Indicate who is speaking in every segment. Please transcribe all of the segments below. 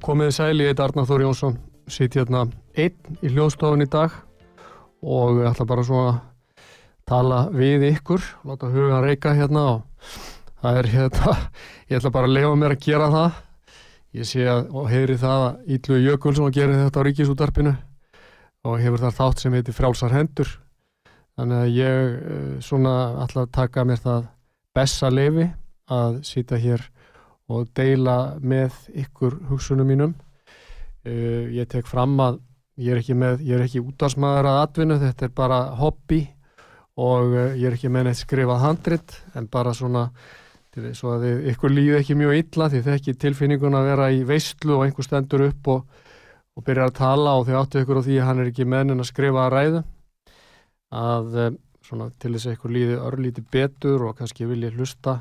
Speaker 1: Komiði sæli, ég heit Arnar Þór Jónsson, sitt hérna einn í hljóðstofun í dag og ég ætla bara svona að tala við ykkur, láta hugan reyka hérna og það er hérna, ég ætla bara að lefa mér að gera það. Ég sé að, og heyri það að Ídlu Jökulsson gerir þetta á ríkisútarpinu og hefur þar þátt sem heitir Frjálsar hendur. Þannig að ég eh, svona ætla að taka mér það besta lefi að sýta hér og deila með ykkur hugsunum mínum. Uh, ég tek fram að ég er ekki, með, ekki útdagsmaður að atvinnu, þetta er bara hobby og uh, ég er ekki með neitt skrifað handrit en bara svona þess að þið, ykkur líði ekki mjög illa því þið ekki tilfinningun að vera í veistlu og einhver stendur upp og, og byrjar að tala og þið áttu ykkur á því að hann er ekki mennin að skrifa að ræðu. Að svona til þess að ykkur líði örlíti betur og kannski vilja hlusta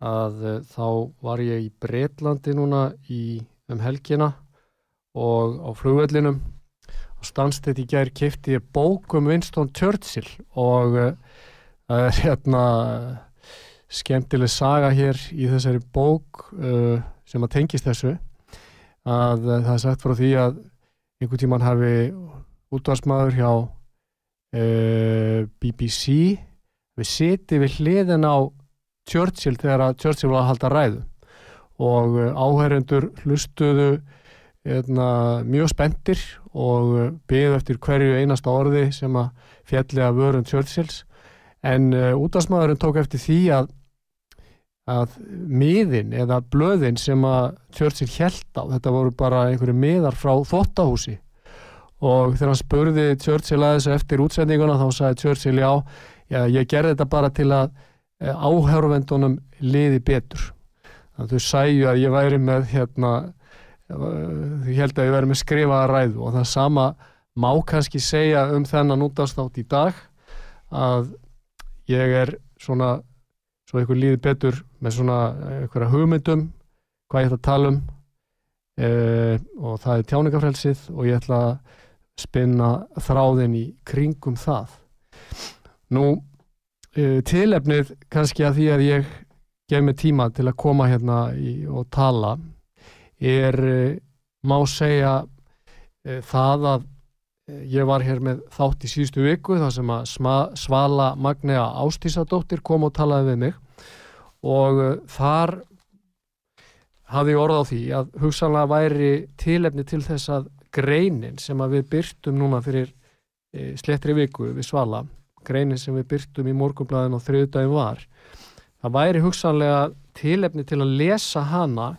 Speaker 1: að uh, þá var ég í Breitlandi núna í, um helgina og á flugvellinum. Og stanstætt í gær kifti ég bók um Winston Churchill og uh, það er hérna skemmtileg saga hér í þessari bók uh, sem að tengist þessu. Að það er sagt frá því að einhvern tíman hafi útvarsmaður hjá BBC við siti við hliðin á Churchill þegar að Churchill var að halda ræðu. Og áhærendur hlustuðu eitna, mjög spendir og byggðu eftir hverju einasta orði sem að fjalli að vörun Churchills. En uh, útdagsmaðurinn tók eftir því að að miðin eða blöðin sem að Churchill held á, þetta voru bara einhverju miðar frá þottahúsi og þegar hann spurði Churchill að þessu eftir útsendinguna þá sagði Churchill já, já ég gerði þetta bara til að áhörvendunum liði betur. Þannig að þau sæju að ég væri með hérna þau held að ég væri með skrifaða ræðu og það sama má kannski segja um þennan útastátt í dag að ég er svona svo einhver líði betur með svona einhverja hugmyndum hvað ég ætla að tala um e, og það er tjáningafrelsið og ég ætla að spinna þráðin í kringum það. Nú uh, tilefnið kannski að því að ég gef mig tíma til að koma hérna í, og tala er, uh, má segja uh, það að ég var hér með þátt í síðustu viku þar sem að sma, Svala Magnea Ástísadóttir kom og talaði við mig. Og þar hafði ég orð á því að hugsanlega væri tilefni til þess að greinin sem að við byrtum núna fyrir slettri viku við Svala greinin sem við byrtum í morgunblæðin og þriðdægin var það væri hugsanlega tilefni til að lesa hana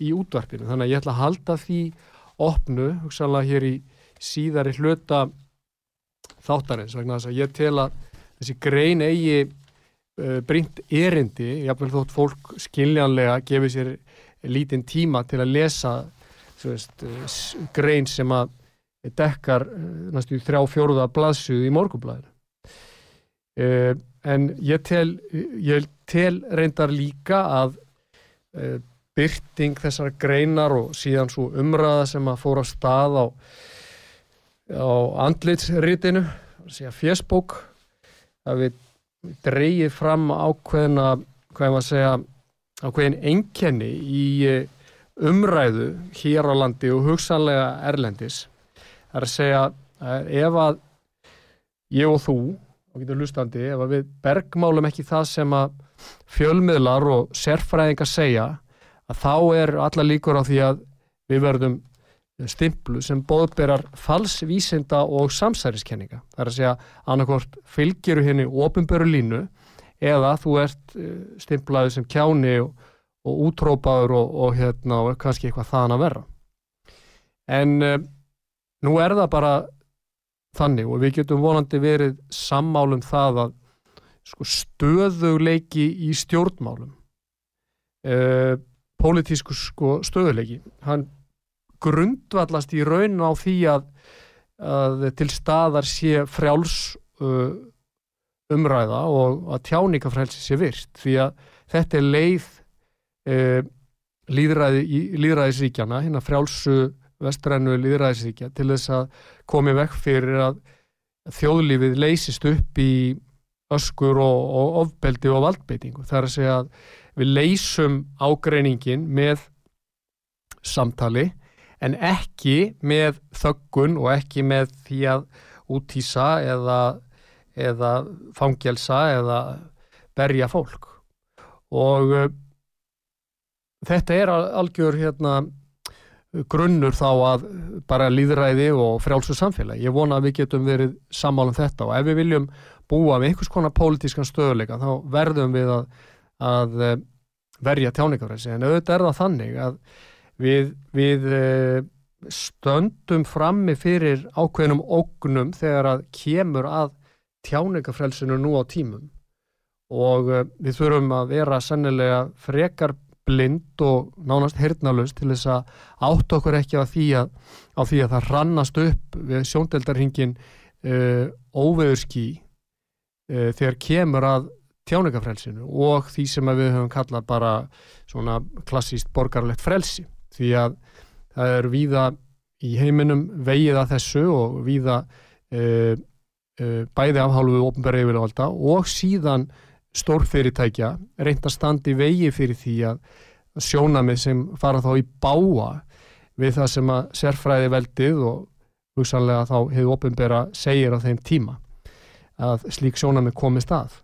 Speaker 1: í útvarpinu. Þannig að ég ætla að halda því opnu hugsanlega hér í síðari hluta þáttarins vegna þess að ég tel að þessi grein eigi uh, brínt erindi, jáfnveil þótt fólk skiljanlega gefið sér lítinn tíma til að lesa veist, grein sem að dekkar næstu þrjá fjóruða blaðsuð í morgunblæðinu Uh, en ég tel, ég tel reyndar líka að uh, byrting þessar greinar og síðan svo umræða sem að fóra stað á, á andlitsritinu, fjesbók, að við dreyið fram ákveðina, hvað ég maður að segja, ákveðin enkenni í eh, umræðu hér á landi og hugsanlega erlendis. Það er að segja ef að ég og þú og getur hlustandi, ef við bergmálum ekki það sem að fjölmiðlar og sérfræðingar segja að þá er alla líkur á því að við verðum stimplu sem bóðberar falsvísinda og samsæriskenninga. Það er að segja annarkort fylgiru henni ofinböru línu eða þú ert uh, stimplaði sem kjáni og, og útrópaður og, og, hérna, og kannski eitthvað þaðan að vera. En uh, nú er það bara þannig og við getum vonandi verið sammálum það að sko, stöðuleiki í stjórnmálum uh, pólitísku sko, stöðuleiki hann grundvallast í raun á því að, að til staðar sé frjáls uh, umræða og að tjáningafrælsi sé virt. Því að þetta er leið uh, líðræði, líðræðisríkjana hérna frjálsu vestrænu líðræðisríkja til þess að komi vekk fyrir að þjóðlífið leysist upp í öskur og, og ofbeldi og valdbeitingu. Það er að segja að við leysum ágreiningin með samtali en ekki með þöggun og ekki með því að útýsa eða, eða fangjelsa eða berja fólk og uh, þetta er algjör hérna, grunnur þá að bara líðræði og frjálsu samfélag. Ég vona að við getum verið sammálum þetta og ef við viljum búa við einhvers konar pólitískan stöðuleika þá verðum við að, að eh, verja tjáningafræðsi en auðvitað er það þannig að við, við eh, stöndum frammi fyrir ákveðnum ógnum þegar að kemur að tjáningafrælsinu nú á tímum og eh, við þurfum að vera sannilega frekar blind og nánast hirtnalust til þess að átt okkur ekki á því að, á því að það rannast upp við sjóndeldarhingin uh, óveðurski uh, þegar kemur að tjáningafrelsinu og því sem við höfum kallað bara svona klassíst borgarlegt frelsi. Því að það er víða í heiminum vegið að þessu og víða uh, bæði afhálfuð ofnbæri yfirvalda og síðan stórfyrirtækja reynd að standi vegi fyrir því að sjónamið sem fara þá í báa við það sem að sérfræði veldið og hugsanlega þá hefur ofnbæra segir á þeim tíma að slík sjónamið komist að.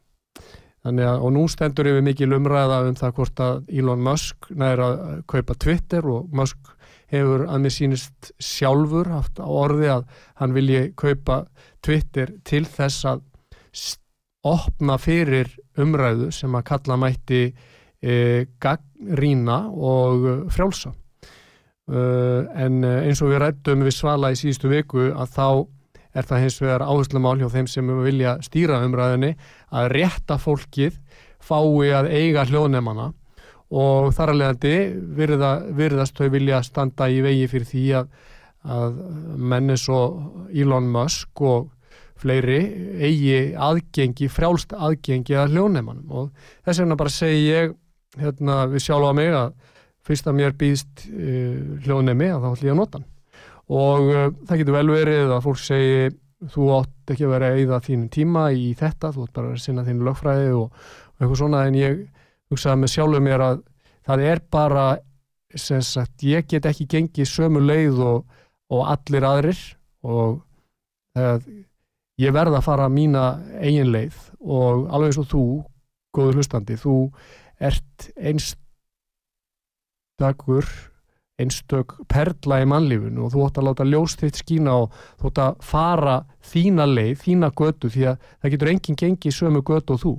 Speaker 1: Þannig að, og nú stendur yfir mikil umræða um það hvort að Elon Musk næra að kaupa Twitter og Musk hefur að mér sínist sjálfur haft á orði að hann vilji kaupa Twitter til þess að opna fyrir umræðu sem að kalla mætti e, gagrína og frjálsa. Uh, en eins og við rættum við svala í síðustu viku að þá er það hins vegar áherslu mál hjá þeim sem vilja stýra umræðinni að rétta fólkið fái að eiga hljóðnefana og þar að leiðandi virða, virðast þau vilja standa í vegi fyrir því að, að menni svo Elon Musk og fleiri eigi aðgengi, frjálst aðgengi að hljóðnefnanum og þess vegna bara segi ég hérna, við sjálfa mig að fyrst að mér býðst uh, hljóðnefni að þá ætlum ég að nota hann. Og uh, það getur vel verið að fólk segi þú átt ekki að vera að eyða þínum tíma í þetta, þú átt bara að sinna þínu lögfræði og, og eitthvað svona en ég hugsaði með sjálfu mér að það er bara sem sagt, ég get ekki gengið sömu leið og, og allir aðrir og það, ég verða að fara mína eigin leið og alveg eins og þú, góður hlustandi, þú ert einstakur einstök perla í mannlífunu og þú ætti að láta ljóst þitt skína og þú ætti að fara þína leið, þína götu því að það getur enginn gengið sömu götu og þú.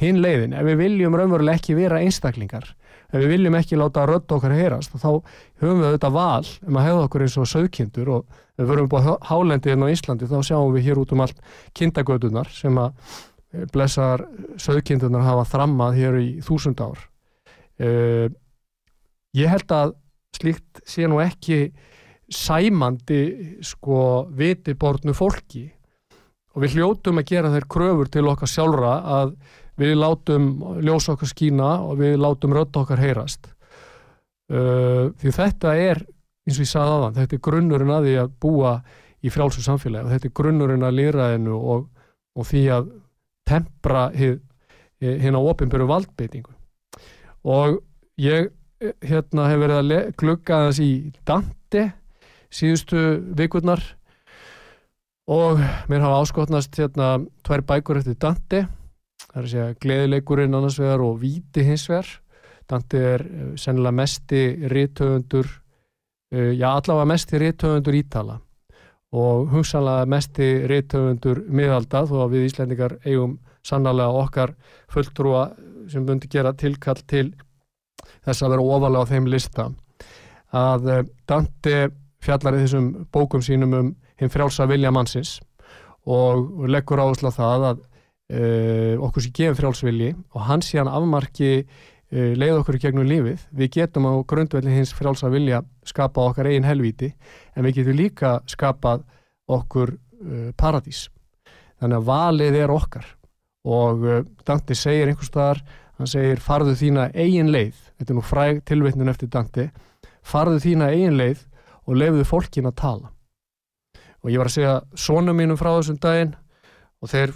Speaker 1: Hinn leiðin, ef við viljum raunveruleg ekki vera einstaklingar, ef við viljum ekki láta rödd okkar heyrast, þá höfum við þetta val um að hefða okkur eins og söðkindur og við verum búið hálendið inn á Íslandi þá sjáum við hér út um allt kindagötunar sem að eh, blessar söðkindunar hafa þrammað hér í þúsund ár. Uh, ég held að slíkt sé nú ekki sæmandi sko vitibornu fólki og við hljótum að gera þeir kröfur til okkar sjálfra að við látum ljósa okkar skína og við látum rödd okkar heyrast uh, því þetta er eins og ég sagði aðan, þetta er grunnurinn að því að búa í frjálsum samfélagi. Og þetta er grunnurinn að lýraðinu og, og því að tempra hérna ofinböru valdbeitingu. Og ég hérna hefur verið að glugga þess í Dante síðustu vikurnar og mér hafa áskotnast hérna tvær bækur eftir Dante. Það er að segja gleðileikurinn annars vegar og víti hins vegar. Dante er eh, sennilega mesti rítöfundur já allavega mest í réttöfundur ítala og hugsanlega mest í réttöfundur miðalda þó að við Íslendingar eigum sannlega okkar fulltrúa sem bundi gera tilkall til þess að vera ofalega á þeim lista. Að uh, Dante fjallar í þessum bókum sínum um hinn frjálsa vilja mannsins og leggur áherslu á það að uh, okkur sé gefið frjálsvilji og hans síðan afmarki uh, leið okkur gegnum lífið. Við getum á grundvelli hins frjálsa vilja skapa okkar eigin helvíti en við getum líka skapað okkur uh, paradís. Þannig að valið er okkar og Dante segir einhvers staðar, hann segir farðu þína eigin leið, þetta er nú fræg tilvittnun eftir Dante, farðu þína eigin leið og leiðuðu fólkin að tala og ég var að segja sónum mínum frá þessum daginn og þeir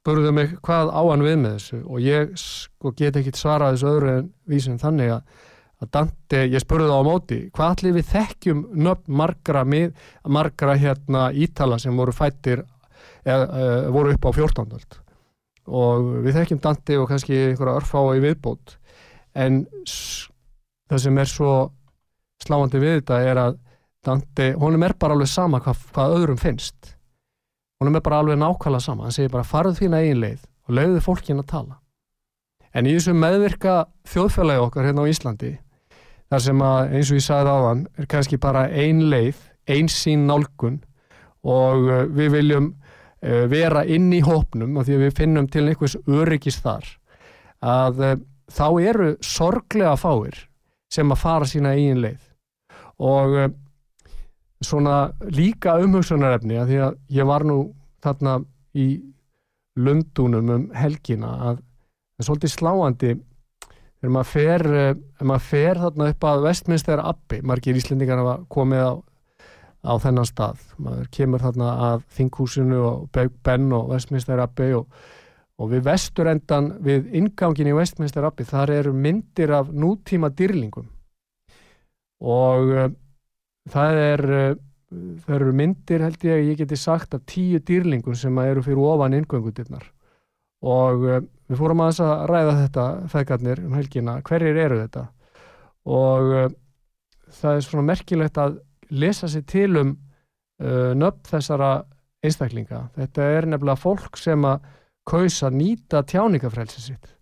Speaker 1: spurðu mig hvað á hann við með þessu og ég sko get ekki svarað þessu öðru en vísum þannig að, að Dante, ég spurði það á móti hvað allir við þekkjum nöfn margra, mið, margra hérna ítala sem voru fættir eða e, voru upp á 14. og við þekkjum Dante og kannski einhverja örfá í viðbót en það sem er svo sláandi við þetta er að Dante, honum er bara alveg sama hvað, hvað öðrum finnst honum er bara alveg nákvæmlega sama. Hann segir bara farðu þína eigin leið og leiðu fólkin að tala. En í þessu meðvirka þjóðfélagi okkar hérna á Íslandi þar sem að eins og ég sagði áðan er kannski bara ein leið ein sín nálgun og uh, við viljum uh, vera inn í hópnum og því að við finnum til einhvers öryggis þar að uh, þá eru sorglega fáir sem að fara sína eigin leið. Og svona líka umhugsunarefni að því að ég var nú þarna í Lundunum um helgina að það er svolítið sláandi þegar maður fer, eh, maður fer þarna upp að Vestminster Abbi, margir íslendingar hafa komið á, á þennan stað. Maður kemur þarna að Þinghúsinu og Beg Ben og Vestminster Abbi og, og við vesturendan við ingangin í Vestminster Abbi þar eru myndir af nútíma dýrlingum. Og eh, það er eh, það eru myndir held ég ég geti sagt af tíu dýrlingun sem eru fyrir ofan inngöngutinnar og uh, við fórum að þess að ræða þetta feðgarnir um helgina, hverjir eru þetta? Og uh, það er svona merkilegt að lesa sér til um uh, nöfn þessara einstaklinga. Þetta er nefnilega fólk sem að kausa nýta tjáningafrelsi sitt.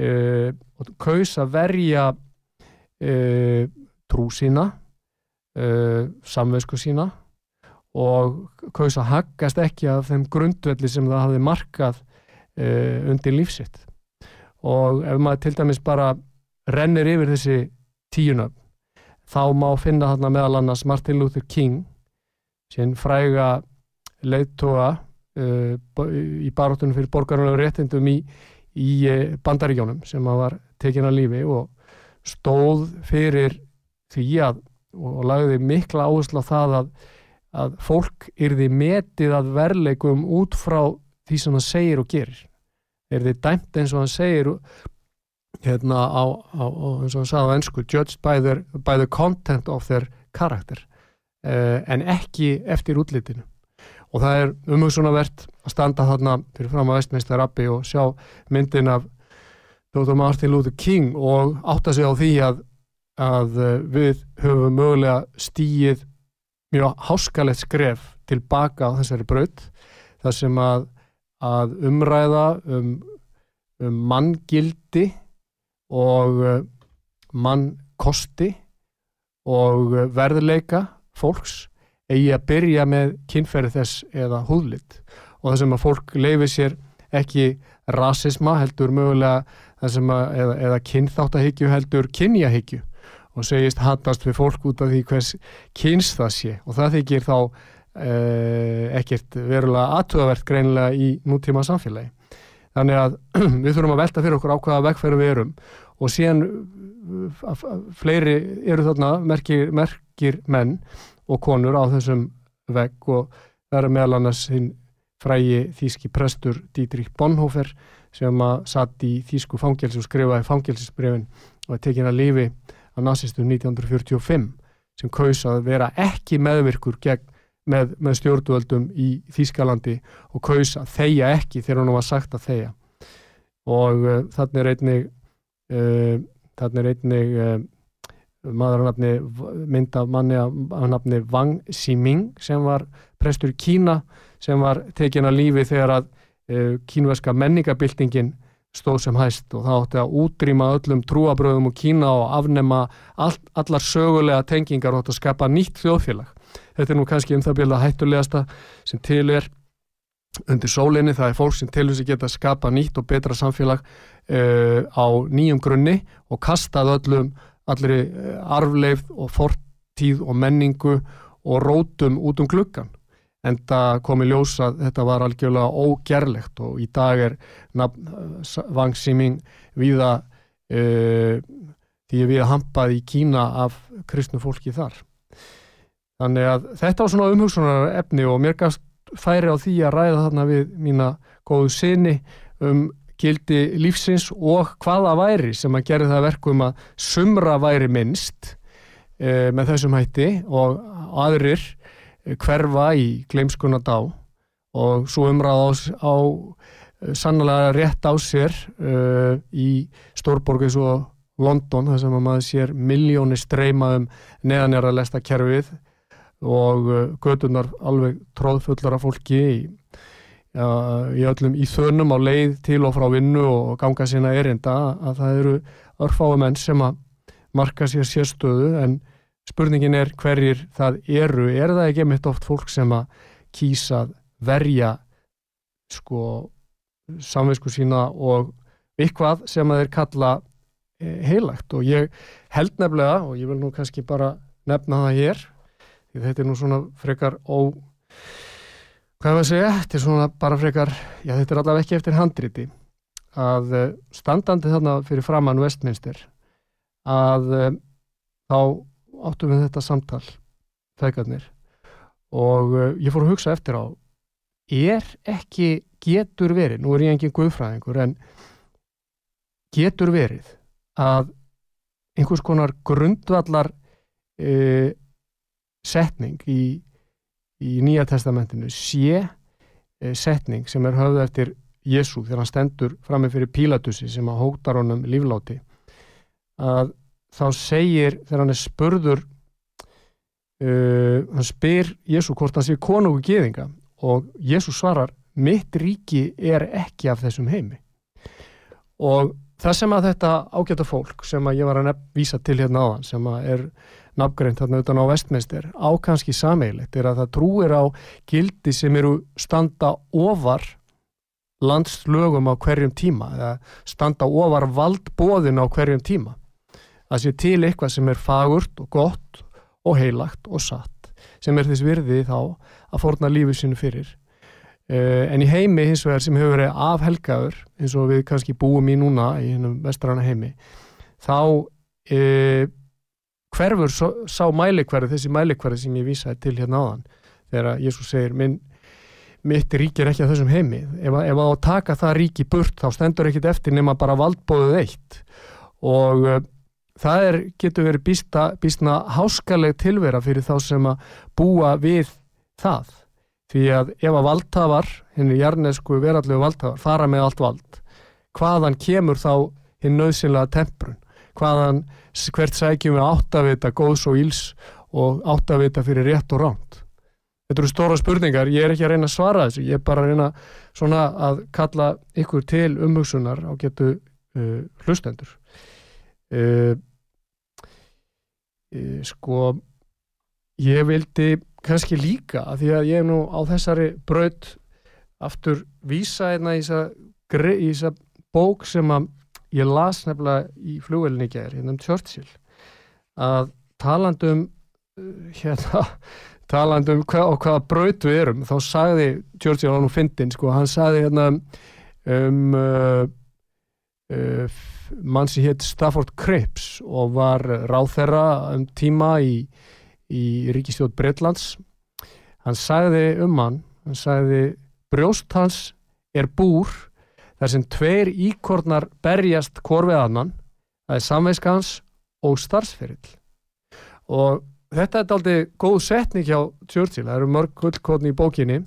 Speaker 1: Og kausa verja trú sína uh, samvegsku sína og kaus að haggast ekki af þeim grundvelli sem það hafi markað uh, undir lífsitt og ef maður til dæmis bara rennir yfir þessi tíunöfn þá má finna þarna meðal annars Martin Luther King sem fræga leittóa uh, í baróttunum fyrir borgarunlega réttindum í, í uh, bandaríkjónum sem var tekin að lífi og stóð fyrir því að og lagði mikla áherslu á það að, að fólk yrði metið að verleikum út frá því sem það segir og gerir yrði dæmt eins og hann segir hérna á, á, eins og hann sagði á ennsku judged by, their, by the content of their character uh, en ekki eftir útlitinu og það er umhugsunavert að standa þarna fyrir fram á vestmeinstar appi og sjá myndin af Dr. Martin Luther King og átta sig á því að að eh, við höfum mögulega stíið mjög háskalett skref tilbaka á þessari braut þar sem að, að umræða um, um manngildi og eh, mannkosti og verðleika fólks eigi að byrja með kynferði þess eða húðlitt og það sem að fólk leifi sér ekki rasisma heldur mögulega eða, eða kynþáttahyggju heldur kynjahyggju og segist hattast við fólk út af því hvers kynst það sé. Og það þykir þá eh, ekkert verulega aðtöðavert greinlega í nútíma samfélagi. Þannig að við þurfum að velta fyrir okkur á hvaða vegferðu við erum. Og síðan eh, fleiri eru þarna merkir, merkir menn og konur á þessum vegg. Og það er meðal annars hinn frægi þýski prestur Dietrich Bonhoeffer sem að satt í þýsku fangelsi og skrifaði fangelsisbrefin og er tekin að lífi af nazistum 1945 sem kaus að vera ekki meðvirkur gegn, með, með stjórnvöldum í Þýskalandi og kaus að þeia ekki þegar hann var sagt að þeia og uh, þannig er einnig uh, þannig er einnig uh, maður að nafni mynd af manni að nafni Wang Ximing sem var prestur í Kína sem var tekin að lífi þegar að kínverska menningabildingin stóð sem hæst og það átti að útrýma öllum trúabröðum og Kína og afnema all, allar sögulega tengingar og að skapa nýtt þjóðfélag. Þetta er nú kannski um það byrja hættulegasta sem til er undir sólinni, það er fólk sem til þess að geta skapa nýtt og betra samfélag uh, á nýjum grunni og kastað öllum allir uh, arfleif og fortíð og menningu og rótum út um gluggan en það komi ljós að þetta var algjörlega ógerlegt og í dag er Wang Ximing viða uh, því að við hampaði í Kína af kristnu fólki þar. Þannig að þetta var svona umhugsunar efni og mér gafst færi á því að ræða þarna við mína góðu sinni um gildi lífsins og hvaða væri sem að gera það verkum að sumra væri minnst uh, með þessum hætti og aðrir hverfa í gleimskuna dá og svo umræða á, á eh, sannlega rétt á sér uh, í stórborgu eins og London þar sem að maður sér miljóni streyma um neðanjara lesta kerfið og uh, gödunar alveg tróðfullar af fólki í, uh, í öllum í þönum á leið til og frá vinnu og ganga sína erinda að það eru örfái menn sem að marka sér sérstöðu en spurningin er hverjir það eru. Er það ekki mitt oft fólk sem að kýsa verja sko samvinsku sína og eitthvað sem að þeir kalla e, heilagt? Og ég held nefnilega og ég vil nú kannski bara nefna það hér því þetta er nú svona frekar ó hvað er það að segja, þetta er svona bara frekar já þetta er allavega ekki eftir handriti. Að e, standandi þarna fyrir framann Westminster að e, þá áttum við þetta samtal feðgarnir og uh, ég fór að hugsa eftir á er ekki getur verið, nú er ég engin guðfræðingur en getur verið að einhvers konar grundvallar uh, setning í, í Nýja testamentinu sé uh, setning sem er höfð eftir Jésu þegar hann stendur frammeð fyrir Pílatussi sem að hótar honum lífláti að þá segir þegar hann er spurður uh, hann spyr Jésu hvort hann sé konungu geðinga og Jésu svarar mitt ríki er ekki af þessum heimi. Og það sem að þetta ágæta fólk sem að ég var að vísa til hérna áðan sem að er nafngreint þarna utan á vestmestir á kannski sameigilegt er að það trúir á gildi sem eru standa ofar landslögum á hverjum tíma eða standa ofar valdbóðin á hverjum tíma að sé til eitthvað sem er fagurt og gott og heilagt og satt sem er þess virði þá að forna lífið sinu fyrir. Uh, en í heimi hins vegar sem hefur verið afhelgaður eins og við kannski búum í núna í hennum vestrana heimi þá uh, hverfur sá mælikverði þessi mælikverði sem ég vísaði til hérna áðan þegar Jésús segir minn mitt ríki er ekki að þessum heimi. Ef, ef að taka það ríki burt þá stendur ekkit eftir nema bara valdbóðuð eitt. Og uh, það er, getur verið býsta, býstna háskaleg tilvera fyrir þá sem að búa við það. Því að ef að valdhafar henni jarnesku verallegu valdhafar fara með allt vald hvaðan kemur þá hinn nöðsynlega temprun? Hvaðan hvert sækjum við áttavita góðs og íls og áttavita fyrir rétt og ránt þetta eru stóra spurningar, ég er ekki að reyna að svara þessu ég er bara að reyna svona að kalla ykkur til umhugsunar á getu uh, hlustendur. Uh, sko ég vildi kannski líka að því að ég er nú á þessari braut aftur vísa einna hérna í þessa bók sem að ég las nefnilega í flugvelinni gerð hérna um Churchill að talandum uh, hérna talandum hva, og hvaða braut við erum þá sagði Churchill á nú fyndin sko, hann sagði hérna um uh, uh, mann sem hétt Stafford Cripps og var ráþerra um tíma í, í ríkistjóð Breitlands hann sagði um hann hann sagði brjóst hans er búr þar sem tveir íkornar berjast korfið annan það er samveiskans og starfsferill. Og þetta er aldrei góð setning hjá Churchill, það eru mörg gullkotni í bókinni.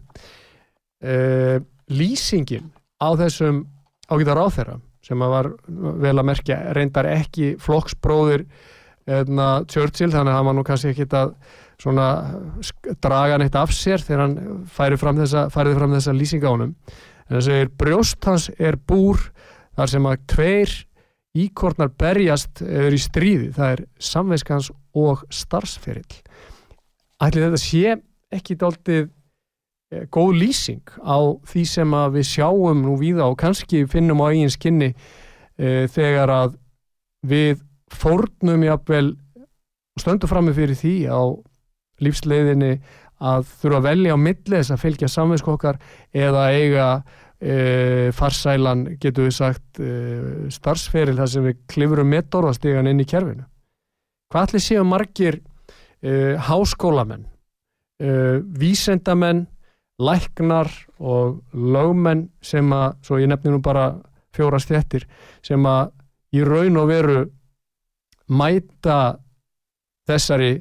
Speaker 1: Uh, lýsingin á þessum ágæta ráþerra sem var vel að merkja reyndar ekki flokksbróðir eðna, Churchill þannig að hann var nú kannski ekki að svona draga neitt af sér þegar hann færið fram þessa, þessa lýsinga á honum. En þess að brjóst hans er búr þar sem að tveir íkornar berjast eður í stríði, það er samveiskans og starfsferill. Ætli þetta sé ekki dáltið góð lýsing á því sem að við sjáum nú víða og kannski finnum á eigin skinni e, þegar að við fórnum jáfnvel stöndum frammi fyrir því á lífsleiðinni að þurfa að velja á milli þess að fylgja samveiskokkar eða eiga e, farsælan, getur við sagt e, starfsferil þar sem við klifurum metorðastegan inn í kerfinu. Hvað allir séu margir háskólamenn vísendamenn læknar og lögmenn sem að, svo ég nefnir nú bara fjóra stjættir, sem að í raun og veru mæta þessari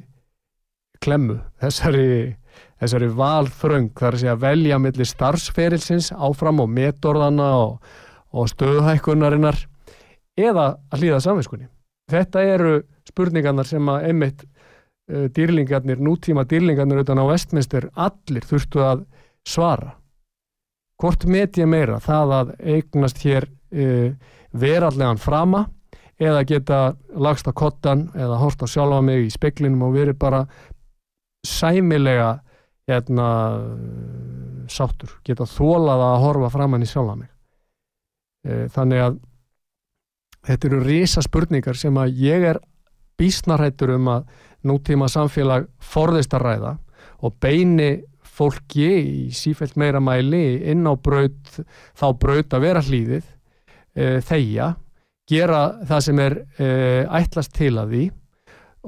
Speaker 1: klemmu, þessari þessari valfröng þar að segja velja millir starfsferilsins áfram og metorðana og, og stöðhækkunarinnar eða að hlýða samvinskunni. Þetta eru spurningarnar sem að einmitt dýrlingarnir, nútíma dýrlingarnir utan á vestminster allir þurftu að svara. Hvort met ég meira það að eignast hér uh, verallegan frama eða geta lagst á kottan eða horta sjálfa mig í speklinum og verið bara sæmilega hérna, sáttur, geta þólað að horfa framann í sjálfa mig e, þannig að þetta eru risa spurningar sem að ég er bísnarættur um að nútíma samfélag forðist að ræða og beini fólki í sífælt meira mæli inn á braut, þá braut að vera hlýðið e, þeia, gera það sem er e, ætlast til að því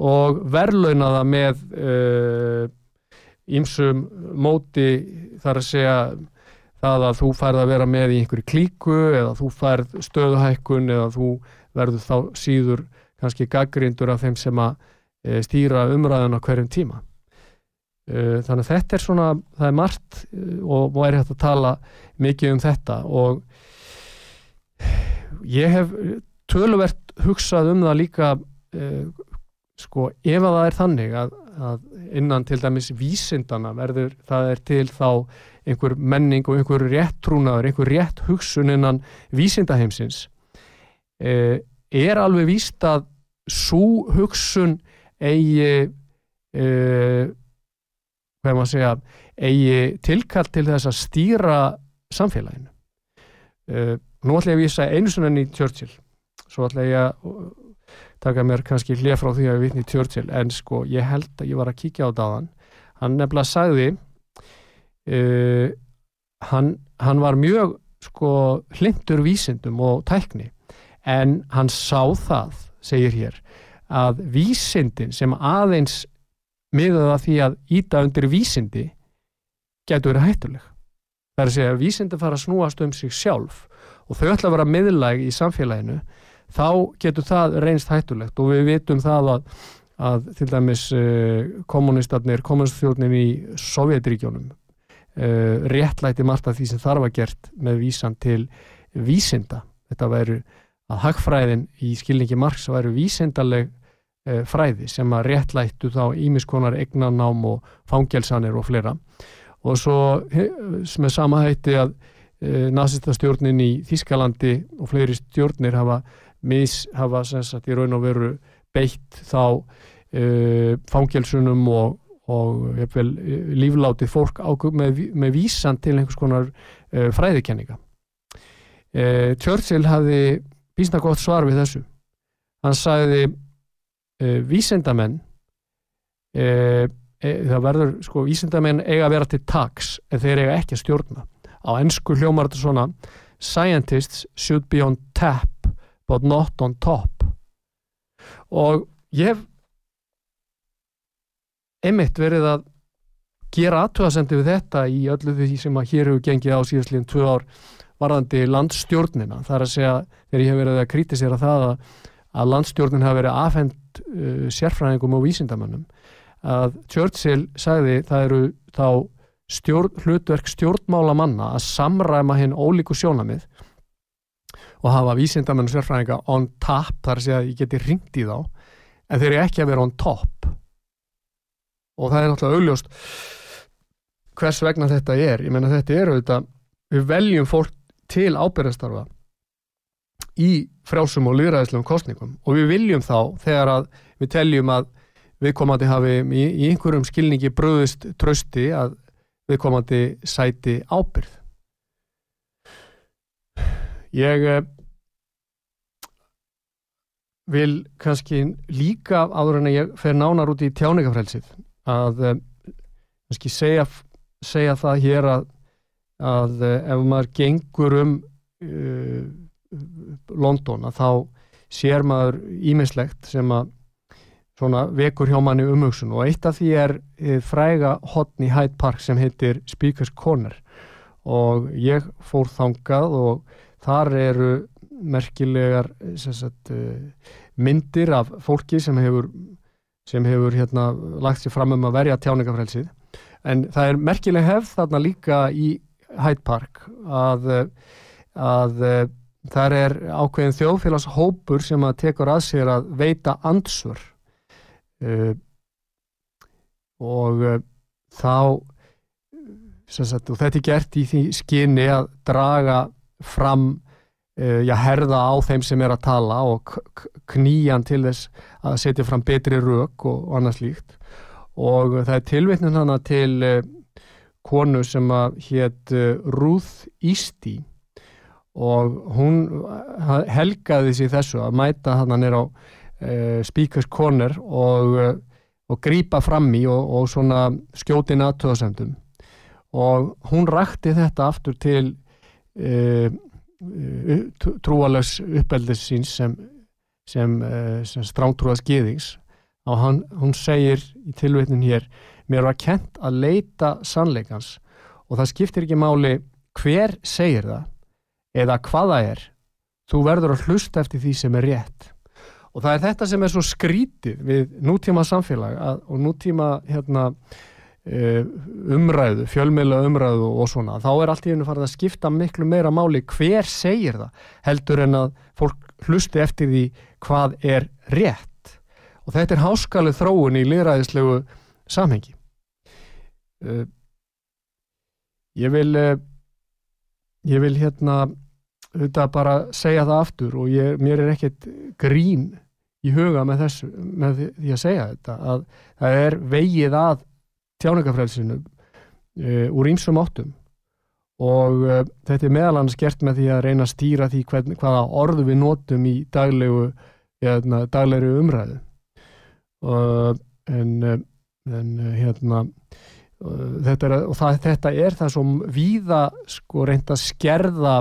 Speaker 1: og verlauna það með e, ímsum móti þar að segja það að þú færð að vera með í einhverju klíku eða þú færð stöðuhækkun eða þú verður þá síður kannski gaggrindur af þeim sem að e, stýra umræðan á hverjum tíma. E, þannig að þetta er svona það er margt e, og væri hægt að tala mikið um þetta og ég hef töluvert hugsað um það líka sko ef að það er þannig að, að innan til dæmis vísindana verður það er til þá einhver menning og einhver rétt trúnaður, einhver rétt hugsun innan vísindaheimsins eh, er alveg víst að svo hugsun eigi eh, hvað maður segja eigi tilkall til þess að stýra samfélaginu. Eh, nú ætla ég að vísa einu svona í Churchill. Svo ætla ég að taka mér kannski hlið frá því að við vitni Churchill en sko ég held að ég var að kíkja á dáðan hann nefnilega sagði uh, hann, hann var mjög sko hlindur vísindum og tækni en hann sá það segir hér að vísindin sem aðeins miðað að því að íta undir vísindi getur verið hættuleg það er að segja að vísindi fara að snúast um sig sjálf og þau ætla að vera miðlæg í samfélaginu þá getur það reynst hættulegt og við vitum það að, að til dæmis uh, kommunistarnir, kommunistfjórnir í Sovjetríkjónum uh, réttlæti margt af því sem þarf að gert með vísan til vísinda. Þetta væru að hagfræðin í skilningi Marx væru vísindaleg fræði sem að réttlættu þá ímiskonar egnanám og fangelsanir og fleira og svo með sama hætti að nazistastjórnin í Þískalandi og fleiri stjórnir hafa mis hafa sagt, í raun og veru beitt þá uh, fangelsunum og, og vel, líflátið fólk á, með, með vísan til einhvers konar uh, fræðikenninga. Uh, Churchill hafði bísna gott svar við þessu. Hann sagði vísendamenn það verður, sko, vísendamenn eiga að vera til taks en þeir eiga ekki að stjórna. Á ennsku hljómar þetta svona Scientists should be on tap but not on top og ég hef einmitt verið að gera aðtöðasendi við þetta í öllu því sem að hér hefur gengið á síðastlíðin tvö ár varðandi landstjórnina þar að segja þegar ég hef verið að kritisera það að, að landstjórnin hafi verið afhend uh, sérfræðingum og vísindamannum að Churchill sagði það eru þá stjórn, hlutverk stjórnmála manna að samræma hinn ólíku sjónamið og hafa vísindamenn og sérfræðinga on tap þar segja að ég geti ringt í þá en þeir eru ekki að vera on top. Og það er náttúrulega augljóst hvers vegna þetta er. Ég meina þetta er auðvitað við veljum fólk til ábyrðastarfa í frjálsum og líðræðislegum kostningum og við viljum þá þegar að við teljum að viðkomandi hafi í, í einhverjum skilningi bröðist trösti að viðkomandi sæti ábyrð ég eh, vil kannski líka áður en ég fer nánar út í tjáningafrælsið að eh, kannski segja, segja það hér að, að eh, ef maður gengur um uh, London að þá sér maður ímislegt sem að svona vekur hjá manni umhugsun. Og eitt af því er fræga hotn í Hyde Park sem heitir Speaker's Corner. Og ég fór þangað og þar eru merkilegar sagt, myndir af fólki sem hefur, sem hefur hérna, lagt sér fram um að verja tjáningafrelsið en það er merkileg hefð þarna líka í Hyde Park að, að þar er ákveðin þjóðfélagshópur sem að tekur að sér að veita ansvör uh, og uh, þá sagt, og þetta er gert í því skinni að draga fram uh, já, herða á þeim sem er að tala og knýjan til þess að setja fram betri rauk og, og annars líkt og það er tilvittnum hana til konu sem að hétt Ruth Eastie og hún helgaði sér þessu að mæta hann er á uh, Speakers Corner og, uh, og grípa fram í og, og svona skjóti natöðasendum og hún rakti þetta aftur til uh, trúalegs uppeldis síns sem, sem, sem strángtrúas geðings og hann, hún segir í tilvitnin hér mér var kent að leita sannleikans. Og það skiptir ekki máli hver segir það eða hvaða er þú verður að hlusta eftir því sem er rétt. Og það er þetta sem er svo skrítið við nútíma samfélag að, og nútíma hérna, e, umræðu, fjölmeila umræðu og svona, þá er allt í hennu farið að skipta miklu meira máli hver segir það heldur en að fólk hlusti eftir því hvað er rétt. Og þetta er háskalið þróun í liðræðislegu samhengi. E, ég vil e, ég vil hérna auðvitað bara segja það aftur og ég, mér er ekkert grín í huga með, þessu, með því að segja þetta að það er vegið að tjáningafrælsinu uh, úr ímsum áttum. Og uh, þetta er meðalans gert með því að reyna að stýra því hvern, hvaða orðu við notum í daglegu hérna, daglegu umræðu. Uh, en, en hérna þetta er, það, þetta er það sem víða sko reynda skerða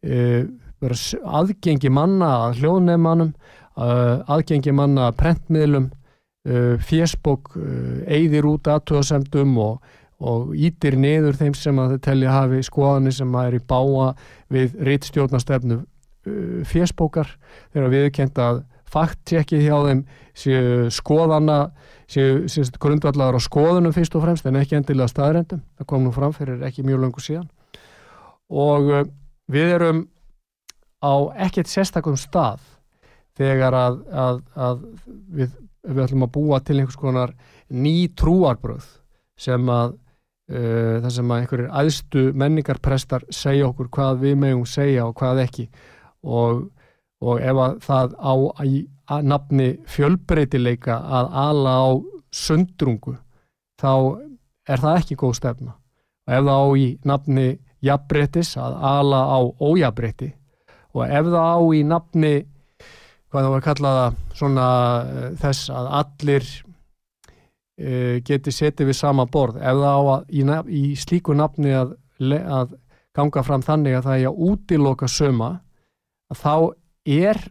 Speaker 1: aðgengi manna að hljóðnefnannum aðgengi manna prentmiðlum fésbók eigðir út aðtöðasemdum og, og ítir niður þeim sem að þau telja hafi skoðanir sem að er í báa við reittstjórnastefnu fésbókar þegar við kent að fakttjekkið hjá þeim séu skoðana séu, séu grundvallar á skoðunum fyrst og fremst en ekki endilega staðrendum það kom nú fram fyrir ekki mjög langu síðan. Og við erum á ekkert sérstakum stað þegar að, að, að við, við ætlum að búa til einhvers konar ný trúarbröð sem að uh, það sem að einhverjir aðstu menningarprestar segja okkur hvað við megum segja og hvað ekki. Og, og ef að það á í nafni fjölbreytileika að ala á sundrungu þá er það ekki góð stefna. Og ef það á í nafni jafnbrettis að ala á ójafnbretti og ef það á í nafni hvað það var kallaða svona uh, þess að allir uh, geti setið við sama borð ef það á að, í, í slíku nafni að, að ganga fram þannig að það er að útiloka söma að þá er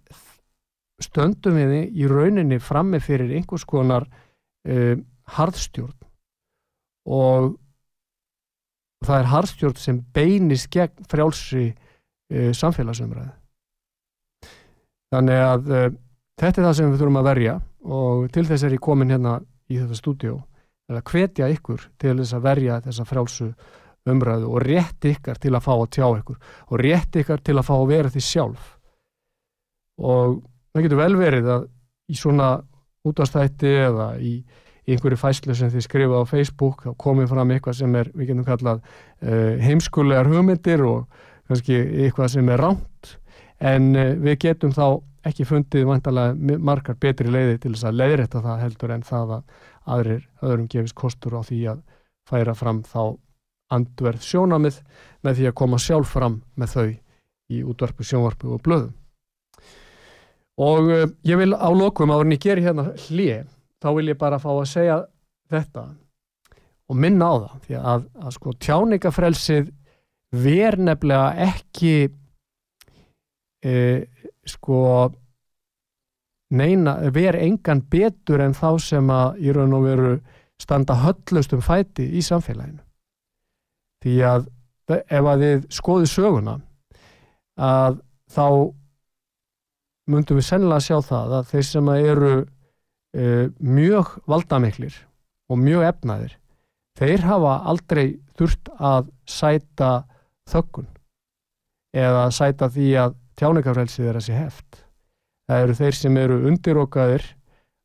Speaker 1: stöndum við í rauninni frammi fyrir einhvers konar uh, harðstjórn. Og það er harðstjórn sem beinist gegn frjálsri uh, samfélagsumræðu. Þannig að uh, þetta er það sem við þurfum að verja og til þess er ég komin hérna í þetta stúdjó að hvetja ykkur til þess að verja þessa frjálsu umræðu og rétt ykkar til að fá að tjá ykkur og rétt ykkar til að fá að vera því sjálf. Og það getur vel verið að í svona útastætti eða í, í einhverju fæslu sem þið skrifa á Facebook þá komið fram eitthvað sem er, við getum kallað uh, heimskulegar hugmyndir og kannski eitthvað sem er ránt en uh, við getum þá ekki fundið vantalega margar betri leiði til þess að leiðrætta það heldur en það að aðrir, öðrum gefist kostur á því að færa fram þá andverð sjónamið með því að koma sjálf fram með þau í útvarpu, sjónvarpu og blöðum. Og uh, ég vil á lokum áður en ég ger hérna hlið, þá vil ég bara fá að segja þetta og minna á það, því að, að sko tjáningafrelsið ver nefnilega ekki e, sko neina, ver engan betur en þá sem að í raun og veru standa höllust um fæti í samfélaginu. Því að ef að þið skoðu söguna að þá myndum við sennilega sjá það að þeir sem eru e, mjög valdamiklir og mjög efnaðir þeir hafa aldrei þurft að sæta þökkun eða sæta því að tjáningafrelsið er að sé heft. Það eru þeir sem eru undirokaðir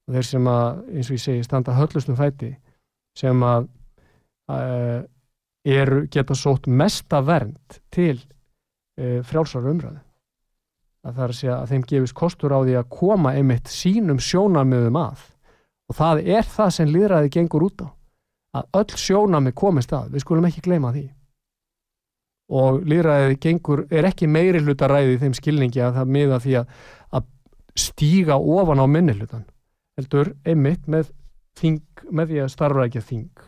Speaker 1: og þeir sem að, eins og ég segi, standa höllustum fæti sem að uh, eru, geta sótt mesta vernd til uh, frjálsar umræðu að það er að segja að þeim gefist kostur á því að koma einmitt sínum sjónamöðum að. Og það er það sem líðræði gengur út á að öll sjónamið komist að, við skulum ekki gleyma því. Og líðræði gengur, er ekki meiri hluta ræði í þeim skilningi að það miða því að, að stíga ofan á minni hlutan heldur einmitt með, þing, með því að starfa ekki að þing.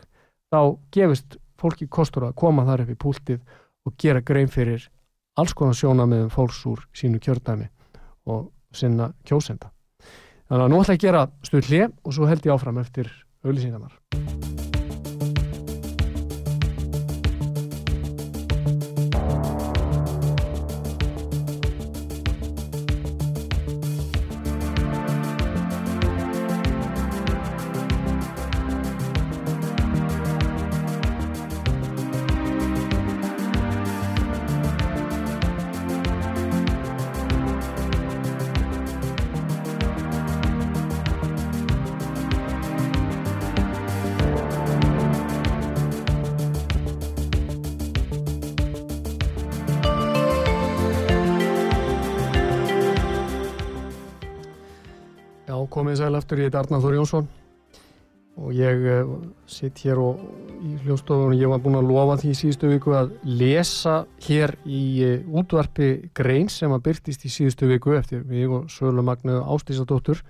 Speaker 1: Þá gefist fólki kostur að koma þar upp í púltið og gera grein fyrir alls konar sjóna með fólks úr sínu kjördæmi og sinna kjósenda. Þannig að nú ætla ég að gera stuð hlið og svo held ég áfram eftir auðlýsingarnar. Komið sæl aftur, ég heit Arnar Þór Jónsson. Og ég uh, sitt hér og, í hljóstofunum ég var búin að lofa því síðustu viku að lesa hér í uh, útvarpi grein sem að byrtist í síðustu viku eftir við og Sölu Magnu Ástísadóttur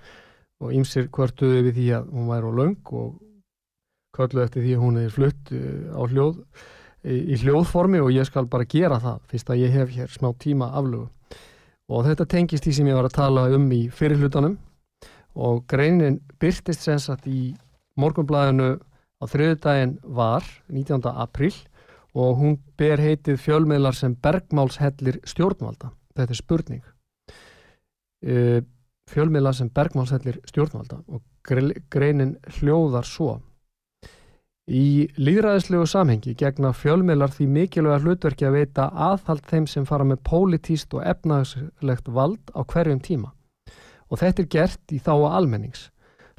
Speaker 1: og ýmsir hvertuði við því að hún væri á laung og köllu eftir því að hún er flutt uh, á hljóð í hljóðformi og ég skal bara gera það fyrst að ég hef hér smá tíma aflögu. Og þetta tengist því sem ég var að tala um í fyrirlutanum og greinin byrtist sem sagt í morgunblæðinu á þriðdægin var 19. april og hún ber heitið fjölmiðlar sem bergmálshellir stjórnvalda. Þetta er spurning. E, fjölmiðlar sem bergmálshellir stjórnvalda og greinin hljóðar svo. Í líðræðislegu samhengi gegna fjölmiðlar því mikilvæga hlutverki að veita aðhald þeim sem fara með pólitíst og efnagslegt vald á hverjum tíma og þetta er gert í þá að almennings.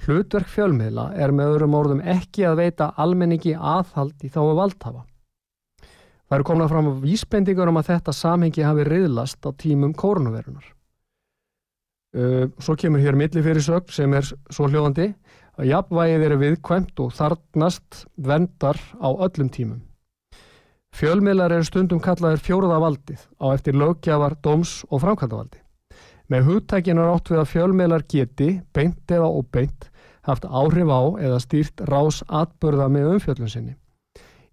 Speaker 1: Hlutverk fjölmiðla er með öðrum orðum ekki að veita almenningi aðhald í þá að valdhafa. Það eru komnað fram á vísbendingur um að þetta samhengi hafi riðlast á tímum kórnuverunar. Uh, svo kemur hér millifyrirsögn sem er svo hljóðandi að jafnvægið eru viðkvæmt og þarnast vendar á öllum tímum. Fjölmiðlar eru stundum kallaðir fjóruðavaldið á eftir lögjafar, dóms og framkvæmdavaldi. Með hugtækinu er átt við að fjölmiðlar geti, beint eða óbeint, haft áhrif á eða stýrt rás atbörða með umfjöllun sinni.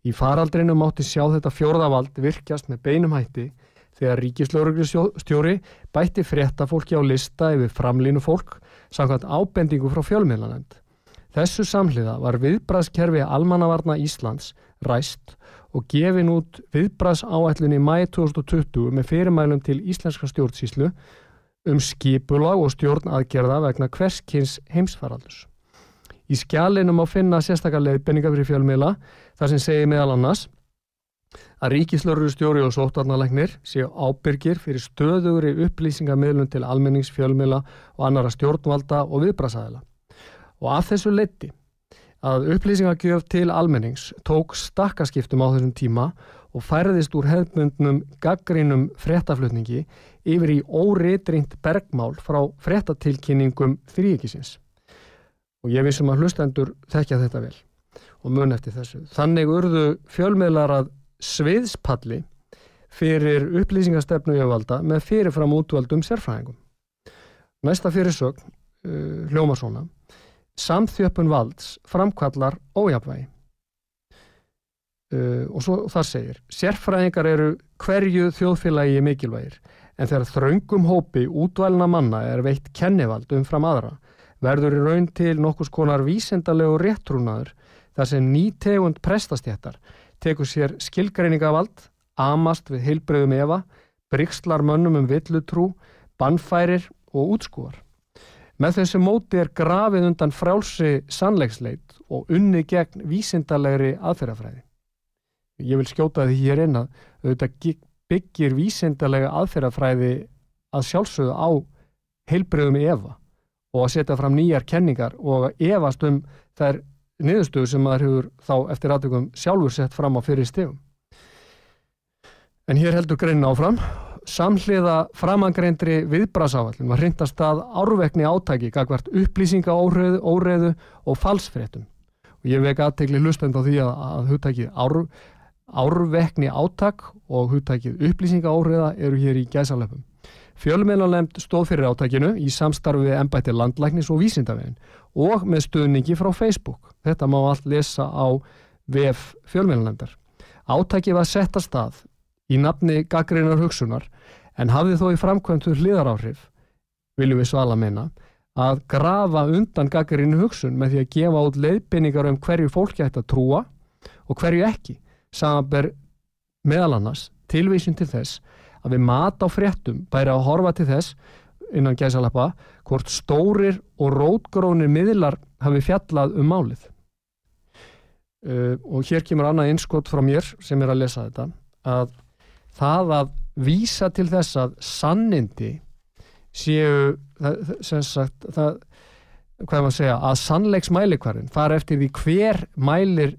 Speaker 1: Í faraldrinu mátti sjá þetta fjórðavald virkjast með beinum hætti þegar ríkislauruglustjóri bætti fréttafólki á lista yfir framlínu fólk samkvæmt ábendingu frá fjölmiðlanend. Þessu samhliða var viðbræðskerfi Almannavarna Íslands ræst og gefin út viðbræðs áætlunni mæi 2020 með fyrirmælum til Íslenska stjórnsíslu um skipulag og stjórn aðgerða vegna hverskins heimsfaraldus. Í skjálinum á finna sérstaklega leiðbenninga fyrir fjölmiðla þar sem segir meðal annars að ríkislörru stjóri og sótarnalegnir séu ábyrgir fyrir stöðugri upplýsingamilun til almenningsfjölmiðla og annara stjórnvalda og viðbrasaðila. og af þessu leiti að upplýsingagjöf til almennings tók stakkaskiptum á þessum tíma og færðist úr hefðbundnum gaggrínum fréttaflutningi yfir í óriðrýnt bergmál frá fréttatilkynningum þrýekisins. Og ég vissum að hlustendur þekkja þetta vel og mun eftir þessu. Þannig urðu fjölmiðlar að sviðspalli fyrir upplýsingastefnu jöfvalda með fyrirfram útvaldum sérfræðingum. Næsta fyrirsögn, uh, hljóma svona, samþjöppun valds framkallar ójafvægi. Uh, og svo þar segir, sérfræðingar eru hverju þjóðfélagi mikilvægir, en þegar þraungum hópi útvælna manna er veitt kennivald umfram aðra, verður í raun til nokkus konar vísendalegu réttrúnaður þar sem ný tegund prestastjættar tekur sér skilgreiningavald, amast við heilbreyðum efa, brygslar mönnum um villutrú, bannfærir og útskúar. Með þessu móti er grafið undan frálsi sannleiksleit og unni gegn vísindalegri aðferðafræði. Ég vil skjóta því hér inn að auðvitað byggir vísindalega aðferðafræði að sjálfsögðu á heilbreyðum efa og að setja fram nýjar kenningar og að efast um þær niðurstöðu sem maður hefur þá eftir aðtökum sjálfur sett fram á fyrir stegum. En hér heldur greinin áfram. Samhliða framangreindri viðbrasáallin var hrindast að árvekni átæki gagvart upplýsinga óreðu, og falsfréttum. Og ég vek aðtegli hlustend á því að, að hugtækið ár, árvekni átæk og hugtækið upplýsinga óreða eru hér í gæsalöfum. Fjölmjölanlemt stóð fyrir átækinu í samstarfi við ennbætti landlæknis og vísindavegin og með stöðningi frá Facebook. Þetta má allt lesa á VF fjölmjölanlemdar. Átæki var sett að stað í nafni gaggreinar hugsunar en hafði þó í framkvæmtu hliðaráhrif, viljum við svala meina, að grafa undan gaggreinu hugsun með því að gefa út leiðbynningar um hverju fólki ætti að trúa og hverju ekki, samanber meðal annars tilvísin til þess að við mat á fréttum bæri að horfa til þess innan gæsalappa hvort stórir og rótgrónir miðlar hafi fjallað um málið. Uh, og hér kemur annað einskott frá mér sem er að lesa þetta að það að vísa til þess að sannindi séu sem sagt það, hvað er maður að segja að sannleiks mælikvarinn fara eftir því hver mælir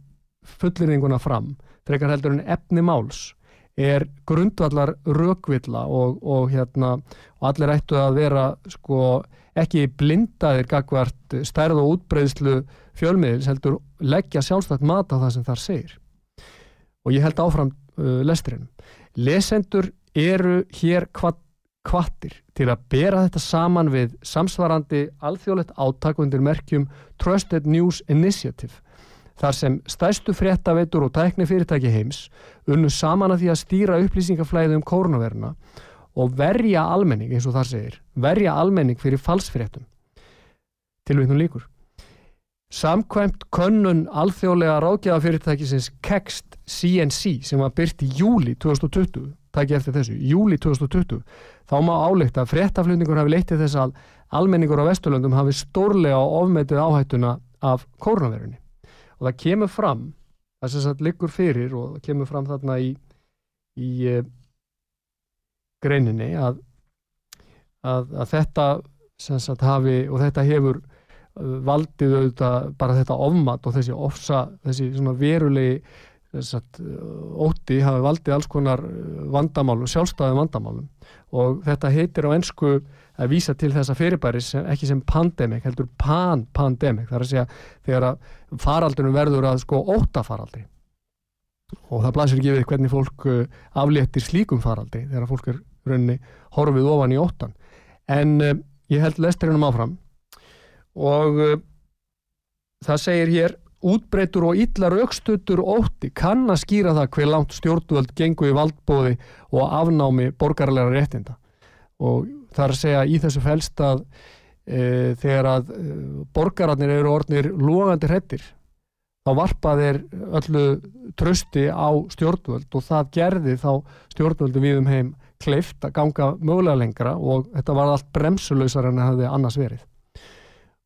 Speaker 1: fullirðinguna fram frekar heldur en efni máls er grundvallar rökvilla og, og hérna og allir ættu að vera sko ekki blindaðir gagvart stærð og útbreyðslu fjölmiðils heldur leggja sjálfstætt mat á það sem þar segir. Og ég held áfram uh, lesturinn. Lesendur eru hér kvat, kvattir til að bera þetta saman við samsvarandi alþjóðlegt átakundir merkjum Trusted News Initiative þar sem stæstu fréttaveitur og tækni fyrirtæki heims unnu saman að því að stýra upplýsingaflæði um kórnaverna og verja almenning, eins og þar segir, verja almenning fyrir falsfréttum. Tilvægtum líkur. Samkvæmt könnun alþjóðlega ráðgjafafyrirtækisins Kext CNC sem var byrt í júli 2020, takk ég eftir þessu, júli 2020, þá má álegt að fréttaflutningur hafi leytið þess að almenningur á Vesturlöndum hafi stórlega ofmetið áhættuna af kórnaverunni og það kemur fram það sem sagt liggur fyrir og það kemur fram þarna í, í e, greininni að, að, að þetta sem sagt hafi og þetta hefur eh, valdið auðvitað bara þetta ofmat og þessi ofsa, þessi svona verulegi Sagt, ótti hafi valdið alls konar vandamálum, sjálfstæðum vandamálum. Og þetta heitir á ennsku að vísa til þessa fyrirbæri sem, ekki sem pandemik, heldur pan-pandemik það er að segja þegar að faraldunum verður að sko óttafaraldri og það blasir ekki við hvernig fólk uh, afléttir slíkum faraldri þegar fólk er raunni horfið ofan í óttan en uh, ég held lesturinn um áfram. Og uh, það segir hér útbreytur og illa raukstuttur ótti kann að skýra það hver langt stjórnvöld gengur í valdbóði og afnámi borgarleira réttinda. Og það er að segja í þessu felst að e, þegar að e, borgararnir eru orðnir logandi hrettir þá varpað er öllu trösti á stjórnvöld og það gerði þá stjórnvöldu við um heim kleift að ganga mögulega lengra og þetta var allt bremsulösar en það hefði annars verið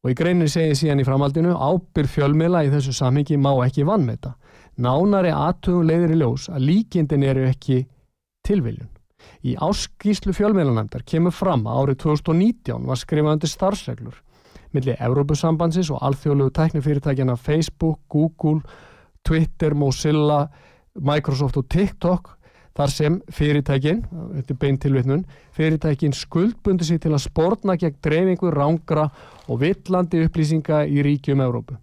Speaker 1: og í greinin segir síðan í framhaldinu ábyrð fjölmiðla í þessu samhengi má ekki vann með þetta. Nánari aðtöðum leiðir í ljós að líkindin eru ekki tilviljun. Í áskýslu fjölmiðlanæmdar kemur fram að árið 2019 var skrifað undir starfsreglur millir Evrópusambansins og alþjóðlegu tæknifyrirtækjana Facebook, Google, Twitter, Mozilla, Microsoft og TikTok þar sem fyrirtækin, þetta er beint tilvitnun, fyrirtækin skuldbundi sig til að spórna gegn dreifingu, rángra og villandi upplýsinga í ríkjum Evrópu.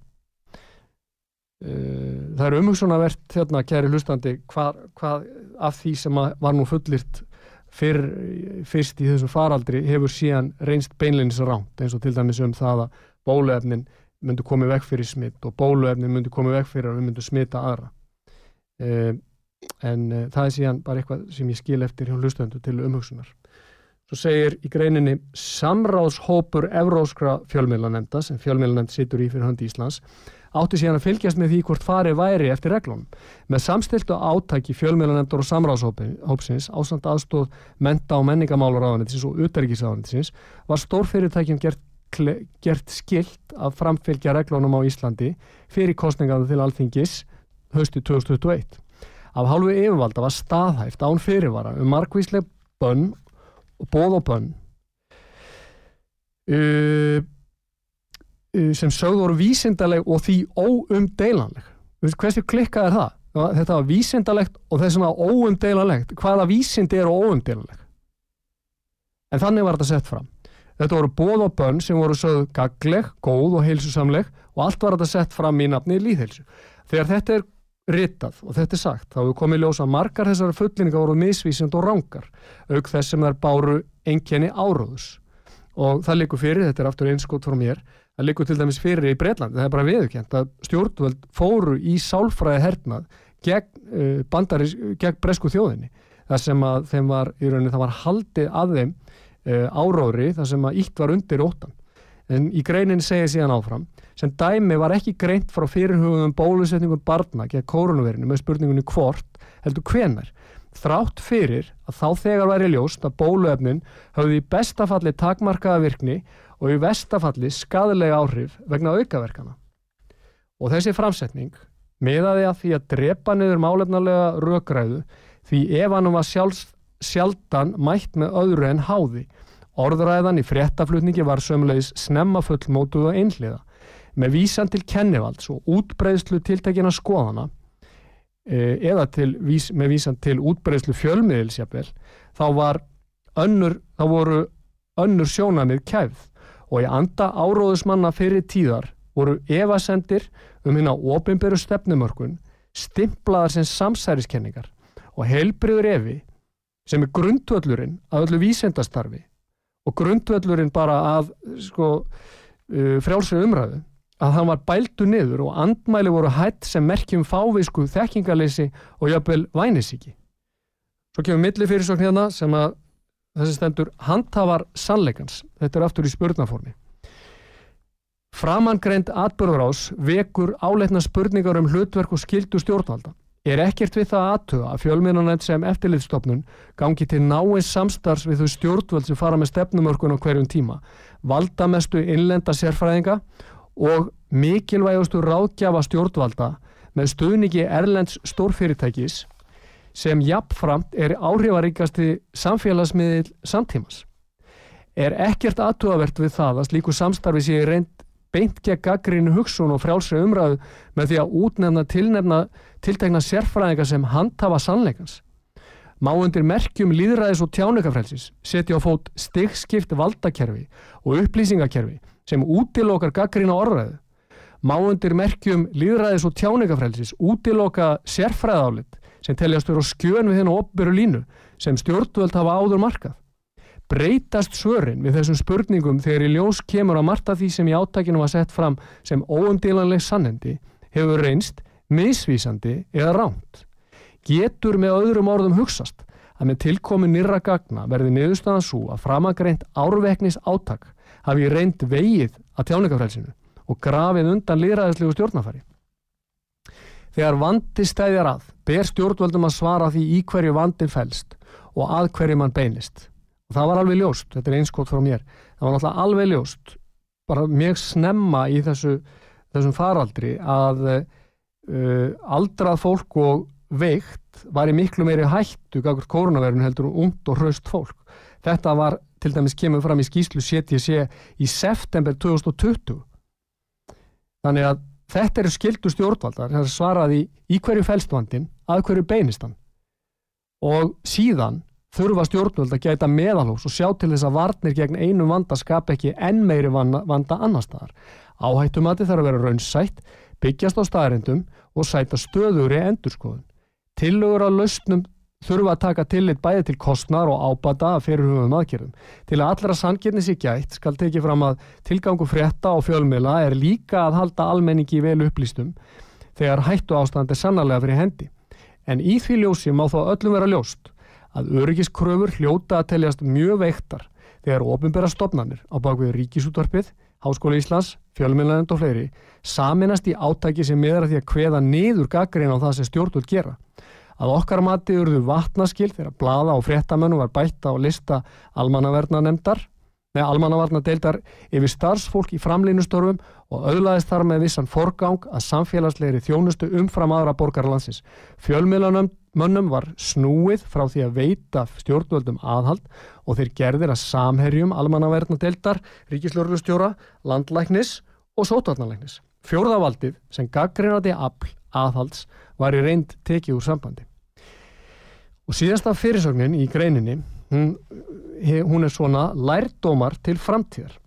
Speaker 1: Eh, það er umhugsunavert hérna, kæri hlustandi, hvað, hvað af því sem var nú fullirt fyrr, fyrst í þessum faraldri hefur síðan reynst beinleinis ránt eins og til dæmis um það að bóluefnin myndu komið vekk fyrir smitt og bóluefnin myndu komið vekk fyrir að við myndu smita aðra. Um, en uh, það er síðan bara eitthvað sem ég skil eftir hjá hlustöndu til umhugsunar svo segir í greininni samráðshópur evróskra fjölmiðlanemnda sem fjölmiðlanemnd situr í fyrir hönd Íslands átti síðan að fylgjast með því hvort farið væri eftir reglunum. Með samstiltu átæki fjölmiðlanemndar og samráðshópsins ásand aðstóð menta og menningamálur áðanetins og utarrikiðsáðanetins var stórfyrirtækjum gert, gert skilt að framfylgja reglunum á Íslandi fyrir kostningaðu til alþingis höstu 2021 af hálfu yfirvalda var staðhæft án fyrirvara um markvísleg bönn og bóð og bönn. Uh, uh, sem sögð voru vísindaleg og því óumdeilanleg. Hversu klikkað er það? Þetta var vísindalegt og þess vegna óumdeilanlegt. Hvaða vísindi er óumdeilanleg? En þannig var þetta sett fram. Þetta voru bóð og bönn sem voru sögð gagleg, góð og heilsusamleg og allt var þetta sett fram í nafni líðheilsu. Þegar þetta er ritað. Og þetta er sagt, þá hefur komið ljósa margar þessari fullinga voru misvísind og rángar auk þess sem þær báru enkenni áróðus og það likur fyrir, þetta er aftur einskótt frá mér það likur til dæmis fyrir í Breitlandi það er bara viðkjent að stjórnvöld fóru í sálfræði hernað gegn, uh, bandaris, gegn bresku þjóðinni það sem að þeim var í rauninni það var haldið að þeim uh, áróðri það sem að ítt var undir óttan en í greinin segja síðan áfram sem dæmi var ekki greint frá fyrirhugum bólusetningum barna gegn koronavirinu með spurningunni hvort heldur hvenar þrátt fyrir að þá þegar væri ljóst að bóluefnin hafði í bestafalli takmarkaða virkni og í vestafalli skadalega áhrif vegna aukaverkana. Og þessi framsetning miðaði að því að drepa niður málefnarlega rökgræðu því ef hann var sjálfs, sjaldan mætt með öðru en háði. Orðræðan í fréttaflutningi var sömulegis snemma fullmótuð og einhliða með vísan til kennivalds og útbreyðslu tiltekina skoðana e, eða vís, með vísan til útbreyðslu fjölmiðilsjafvel þá þá voru önnur sjónamið kæfð og í anda áróðusmanna fyrir tíðar voru evasendir um hérna ofinberu stefnumörkun stimplaðar sem samsæriskenningar og heilbriður evi sem er grundvöllurinn að öllu vísendastarfi og grundvöllurinn bara að sko, uh, frjálsri umræðu að hann var bæltu niður og andmæli voru hætt sem merkjum fávisku þekkingarleysi og jöfnvel vænisíki. Svo kemur milli fyrirsokn hérna sem að þessi stendur handhafar sannleikans. Þetta er aftur í spurnaformi. Framangreind atbörðurás vekur áleitna spurningar um hlutverk og skildu stjórnvalda. Er ekkert við það aðtöða að fjölmiðlanett sem eftirliðstofnun gangi til náins samstars við þau stjórnvald sem fara með stefnumörkun á hverjum tíma, valdamestu innlenda sérfræðinga og mikilvægastu ráðgjafa stjórnvalda með stuðningi Erlends stórfyrirtækis sem jafnframt er áhrifaríkasti samfélagsmiðil samtímas. Er ekkert aðtúavert við það að slíku samstarfi sé reynd beint gegn gaggrínu hugsun og frjálsri umræðu með því að útnefna tilnefna tiltegna sérfræðinga sem handhafa sannleikans. Má undir merkjum líðræðis og tjáningafrelsis setja á fót stigskipt valdakerfi og upplýsingakerfi sem útilokar gaggrína orðræðu. Má undir merkjum líðræðis og tjáningafrelsis útiloka sérfræðálit sem teljast verið á skjön við hennu opberu línu sem stjórnvöld hafa áður markað. Breytast svörin við þessum spurningum þegar í ljós kemur að marta því sem í áttakinu var sett fram sem óumdílanleg sannendi hefur reynst misvísandi eða ránt. Getur með öðrum orðum hugsast að með tilkomin nýra gagna verði niðurstaðan svo að framagreint árveknis áttak hafi reynd vegið að tjáningafrælsinu og grafið undan lýraðislegu stjórnafæri. Þegar vandi stæðjar að, ber stjórnvöldum að svara því í hverju vandin fælst og að hverju mann beinist. Og það var alveg ljóst, þetta er einskótt frá mér, það var náttúrulega alveg ljóst, bara mjög snemma í þessu, þessum faraldri að uh, aldrað fólk og veikt var í miklu meiri hættu gafur koronavirun heldur og ungt og hraust fólk. Þetta var til dæmis kemur fram í skýslu CTC í september 2020 þannig að þetta eru skildu stjórnvaldar sem svaraði í hverju felstvandin að hverju beinistan og síðan þurfa stjórnvöld að gæta meðalhóks og sjá til þess að varnir gegn einum vanda skap ekki enn meiri vanda annar staðar. Áhættumati þarf að vera raunsætt, byggjast á staðarindum og sæta stöður í endurskoðun. Tillögur á lausnum þurfa að taka tillit bæði til kostnar og ábata fyrir hugum aðgerðum. Til að allra sangirni sér gætt skal tekið fram að tilgangu frétta og fjölmila er líka að halda almenningi vel upplýstum þegar hættu ástand er sannarlega fyrir hendi. En í því ljósi má þó öllum vera ljóst að öryggiskröfur hljóta að teljast mjög veiktar þegar ofinbæra stopnarnir á bakvið ríkisútvarpið, Háskóla Íslands, fjölmjölanend og fleiri saminast í átæki sem meðra því að hveða niður gaggrín á það sem stjórnvöld gera að okkar mati urðu vatnaskil þegar blada og fréttamönu var bætta á lista almannavernanemdar með almannavarnadeildar yfir starfsfólk í framlínustörfum og auðlaðist þar með vissan forgang að samfélagslegri þjónustu umfram aðra borgarlandsins. Fjölmiðlanömmum var snúið frá því að veita stjórnvöldum aðhald og þeir gerðir að samherjum almannavernadeildar, ríkislörlustjóra, landlæknis og sótvarnalæknis. Fjórðavaldið sem gaggrinandi afl aðhalds var í reynd tekið úr sambandi. Og síðasta fyrirsögnin í greininni, hún, hún er svona lærdómar til framtíðar.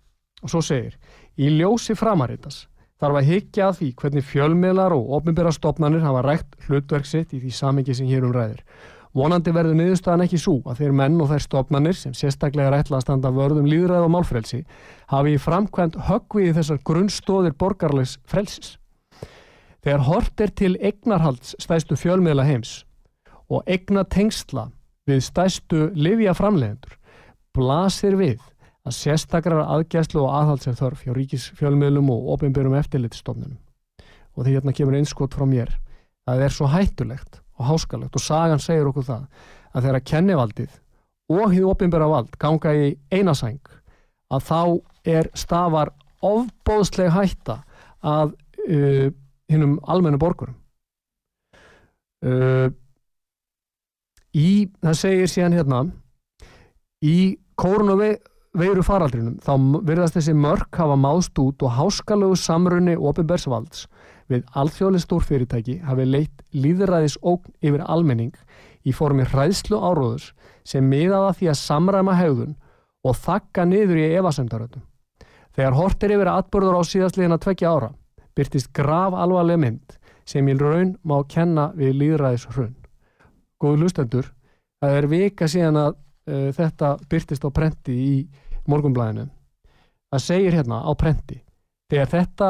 Speaker 1: Og svo segir, í ljósi framaritas þarf að higgja að því hvernig fjölmiðlar og ofnbjörra stopnarnir hafa rægt hlutverksitt í því samengi sem hér um ræðir. Vonandi verður niðurstaðan ekki svo að þeir menn og þær stopnarnir sem sérstaklega rætla að standa vörðum líðræð og málfrelsi hafi framkvæmt höggvið þessar grunnstóðir borgarlegs frelsis. Þegar hort er til eignarhalds stæstu fjölmiðla heims og eigna tengsla við stæstu livja framlegendur blasir við að sérstakrar aðgæslu og aðhaldsef þörf hjá ríkis fjölmiðlum og ofinbjörnum eftirlitstofnunum. Og því hérna kemur einskot frá mér að það er svo hættulegt og háskalegt og sagan segir okkur það að þegar að kennivaldið og hið ofinbjörna vald ganga í einasæng að þá er stafar ofbóðsleg hætta að uh, hinnum almennu borgurum uh, í, það segir síðan hérna í kórun og veiru faraldrinum þá verðast þessi mörk hafa mást út og háskalögu samrunni ofinberðsvalds við alþjóðlega stórfyrirtæki hafi leitt líðræðis ógn yfir almenning í formi hræðslu áróðus sem miðaða því að samræma hegðun og þakka niður í evasemdaröndum. Þegar hortir yfir atbörður á síðastliðina tvekja ára byrtist grav alvarleg mynd sem í raun má kenna við líðræðis hrun. Góðu lustendur, það er vika síðan að uh, þetta byrtist á prenti í morgunblæðinu. Það segir hérna á prenti, þegar þetta,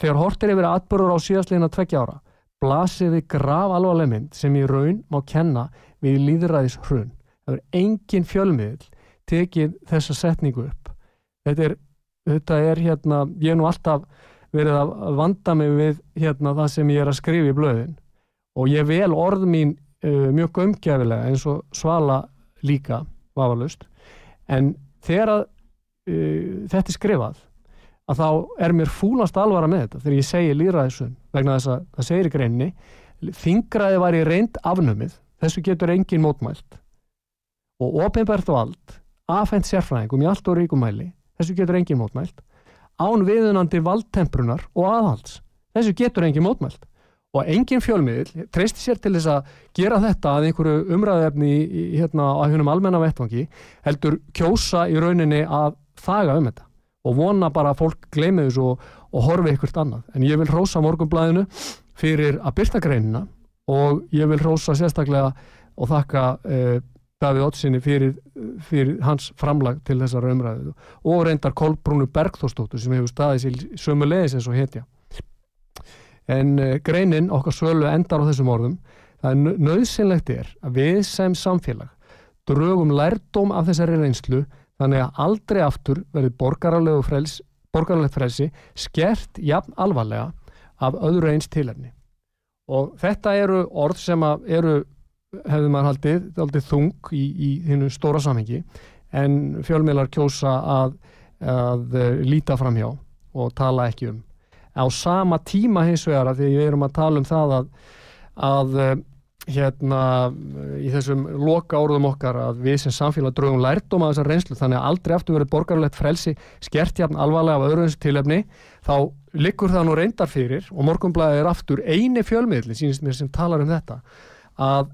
Speaker 1: þegar hortir yfir atbörður á síðastliðina tveggja ára, blasir við grav alvarleg mynd sem í raun má kenna við líðræðis hrun. Það er engin fjölmiðl tekið þessa setningu upp. Þetta er, þetta er hérna, ég er nú alltaf verið að vanda mig við hérna það sem ég er að skrifa í blöðin. Og ég vel orð mín uh, mjög umgjafilega eins og svala líka vafalust en þegar að uh, þetta er skrifað að þá er mér fúlast alvara með þetta þegar ég segi líðræðisum vegna þess að það segir í greinni þingraði var í reynd afnumið þessu getur engin mótmælt. Og ofinbært allt afhengt sérfræðingum í allt og ríkumæli þessu getur engin mótmælt án viðunandi valdtemprunar og aðhalds. Þessu getur engin mótmælt. Og engin fjölmiðil treysti sér til þess að gera þetta að einhverju umræðefni hérna á húnum almenna vettvangi heldur kjósa í rauninni að þaga um þetta og vona bara að fólk gleymi þessu og, og horfi ykkurt annað. En ég vil rosa morgunblæðinu fyrir að byrta greinina og ég vil rosa sérstaklega og þakka eh, Davíð Ottsinni fyrir, fyrir hans framlag til þessar umræðu og reyndar Kolbrúnu Bergþórstóttur sem hefur staðið sér sömu leiðis eins og hetja. En uh, greinin okkar svölu endar á þessum orðum það er nöðsynlegt er að við sem samfélag drögum lærdóm af þessari reynslu þannig að aldrei aftur verði borgaralegu frels, borgaralegt frelsi skert jafn alvarlega af öðru eins tilhörni. Og þetta eru orð sem eru hefði maður haldið, haldið þung í, í þínu stóra samhengi en fjölmeilar kjósa að, að uh, líta fram hjá og tala ekki um. Á sama tíma hins vegar að því við erum að tala um það að, að uh, hérna í þessum loka orðum okkar að við sem samfélag draugum lærdom að þessar reynslu þannig að aldrei aftur verið borgarlegt frelsi skert jafn alvarlega af öðru eins tilefni þá liggur það nú reyndar fyrir og morgunblæði er aftur eini fjölmiðli sínist mér sem talar um þetta að,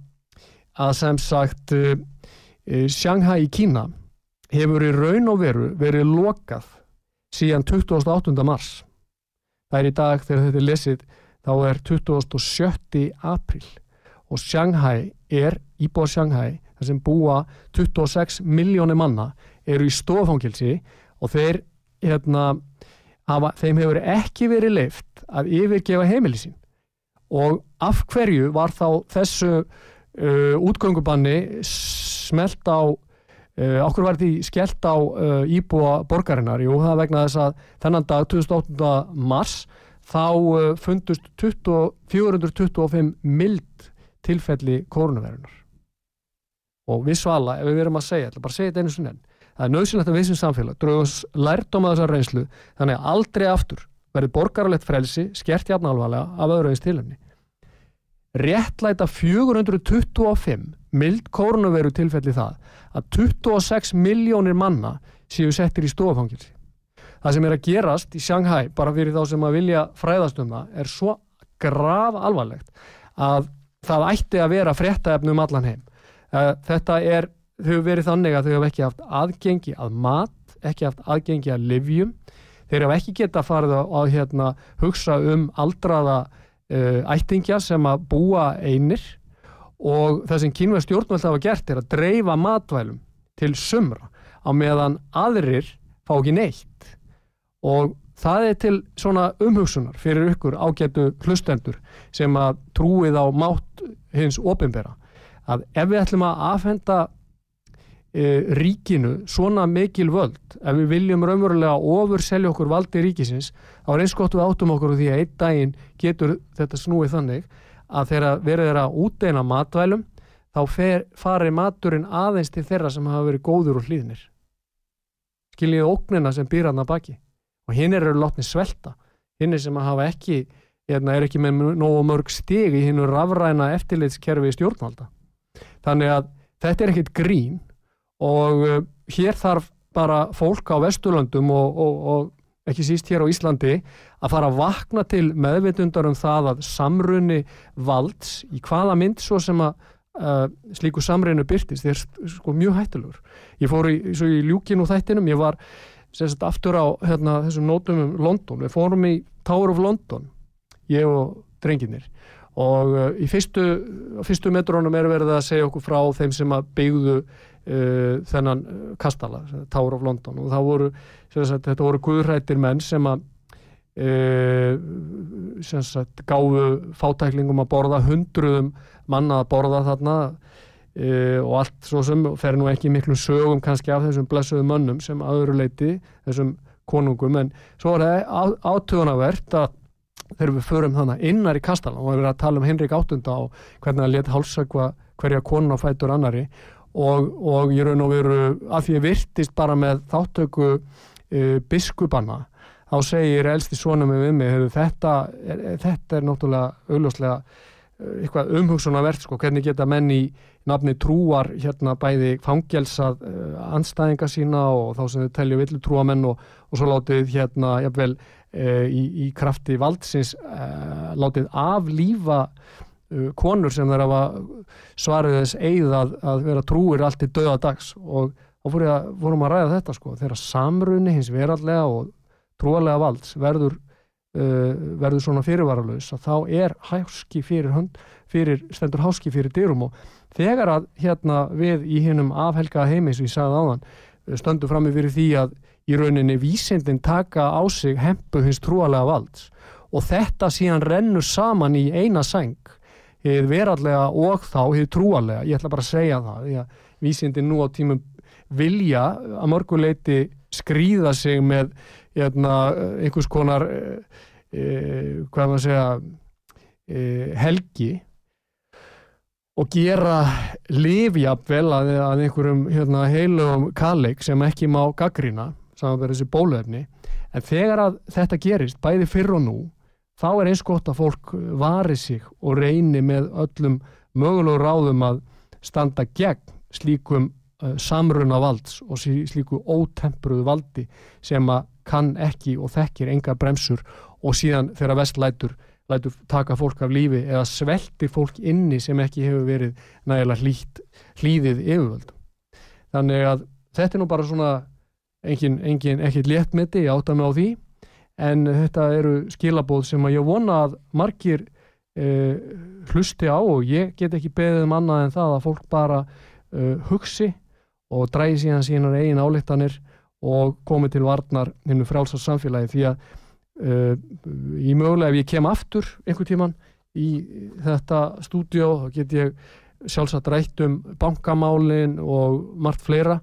Speaker 1: að sem sagt uh, Shanghai í Kína hefur í raun og veru verið lokað síðan 28. mars það er í dag þegar þetta er lesið þá er 27. april og Shanghai er íbúið Shanghai þar sem búa 26 miljónir manna eru í stofangilsi og þeir hérna, hafa, þeim hefur ekki verið leift að yfirgefa heimili sín og af hverju var þá þessu uh, útgöngubanni smelt á uh, okkur var því skellt á uh, íbúa borgarinnar, jú það vegna þess að þennan dag 2008. mars þá fundust 20, 425 mild tilfelli koronavirunar og við svala, ef við verum að segja bara segja þetta einu sinni enn. Það er nöðsynlegt að við sem samfélag draugum lærdom að þessar reynslu þannig að aldrei aftur verði borgarlegt frelsi skert jafn alvarlega af öðru eins tilhemni réttlæta 425 mild koronaviru tilfelli það að 26 miljónir manna séu settir í stofangilsi það sem er að gerast í Shanghai bara fyrir þá sem að vilja fræðast um það er svo grav alvarlegt að það ætti að vera fréttaefnum um allan heim. Eh, þetta er, þau hefur verið þannig að þau hefur ekki haft aðgengi að mat, ekki haft aðgengi að livjum, þeir hefur ekki geta farið að hérna, hugsa um aldraða uh, ættingja sem að búa einir og það sem kynveð stjórnvöld hafa gert er að dreifa matvælum til sumra á meðan aðrir fá ekki neitt. Og það er til svona umhugsunar fyrir ykkur ágætu hlustendur sem að trúið á mátt hins ofinbera að ef við ætlum að afhenda ríkinu svona mikil völd, ef við viljum raunverulega ofur selja okkur valdi ríkisins þá er eins gott við áttum okkur því að einn daginn getur þetta snúið þannig að þegar verður þeirra útdeina matvælum þá fer, fari maturinn aðeins til þeirra sem hafa verið góður og hlýðnir. Skiljið ógnina sem býr hann að baki. Og hinn eru látni svelta. Hinn er sem að hafa ekki hérna, er ekki með nógu mörg stig í hinnu rafræna eftirlitskerfi stjórnvalda. Þannig að þetta er ekkit grín og uh, hér þarf bara fólk á Vesturlandum og, og, og ekki síst hér á Íslandi að fara að vakna til meðvitundar um það að samrunni valds í hvaða mynd svo sem að uh, slíku samrunni byrtist er sko mjög hættilegur ég fór í, í ljúkin úr þættinum, ég var sérst aftur á hérna, þessum nótum um London, við fórum í Tower of London ég og drenginir og uh, í fyrstu, fyrstu metrónum er verið að segja okkur frá þeim sem að byggðu uh, þennan uh, kastala, Tower of London. Og það voru, sagt, þetta voru guðrættir menn sem að uh, sem sagt gáfu fátæklingum að borða hundruðum manna að borða þarna Uh, og allt svo sem fer nú ekki miklu sögum kannski af þessum blessuðu mönnum sem aðuru leiti þessum konungum. En svo er það átöðunavert að þegar við förum þannig innar í kastalan og við erum að tala um Henrik Áttunda og hvernig það leti hálsakva hverja konun á fætur annari og, og ég raun og veru að því ég virtist bara með þáttöku uh, biskupanna þá segir elsti svonum við mig þetta er, þetta er náttúrulega augljóslega eitthvað umhugsunarvert sko, hvernig geta menn í nafni trúar hérna bæði fangelsað uh, anstæðinga sína og þá sem þau telja villu trúamenn og, og svo látið hérna jafnvel uh, í, í krafti valdsins uh, látið aflífa konur sem þeir hafa svarið þess eigð að, að vera trúir allt í döðadags og þá fórum að ræða þetta sko. Þeirra samrunni hins verallega og trúalega valds verður Uh, verður svona fyrirvaralauðs að þá er háski fyrir fyrir, stendur háski fyrir dyrum. Og þegar að hérna við í hinnum afhelga heimi sem ég sagði áðan uh, stöndu fram fyrir því að í rauninni vísindin taka á sig hempu hins trúalega valds. Og þetta síðan rennur saman í eina seng hefur verallega og þá hefur trúalega, ég ætla bara að segja það því að vísindin nú á tímum vilja að mörguleiti skrýða sig með hérna, einhvers konar e, hvað maður segja e, helgi og gera livjapvel að, að einhverjum hérna, heilum kalleg sem ekki má gaggrina saman með þessi bólöfni en þegar að þetta gerist bæði fyrr og nú þá er eins gott að fólk vari sig og reyni með öllum mögulegu ráðum að standa gegn slíkum uh, samruna valds og slíku ótempruðu valdi sem að kann ekki og þekkir enga bremsur og síðan þegar vest lætur, taka fólk af lífi eða svelti fólk inni sem ekki hefur verið nægilega hlýðið yfirvöld. Þannig að þetta er nú bara svona engin, engin ekkert léttmeti, ég átta mig á því en þetta eru skilabóð sem að ég vona að margir eh, hlusti á og ég get ekki beðið um annað en það að fólk bara eh, hugsi og dræði síðan síðan eigin álíktanir og komi til varnar hennu frálsars samfélagi. Því að uh, í mögulega ef ég kem aftur einhver tíman í þetta stúdjó þá get ég sjálfsagt rætt um bankamálin og margt fleira.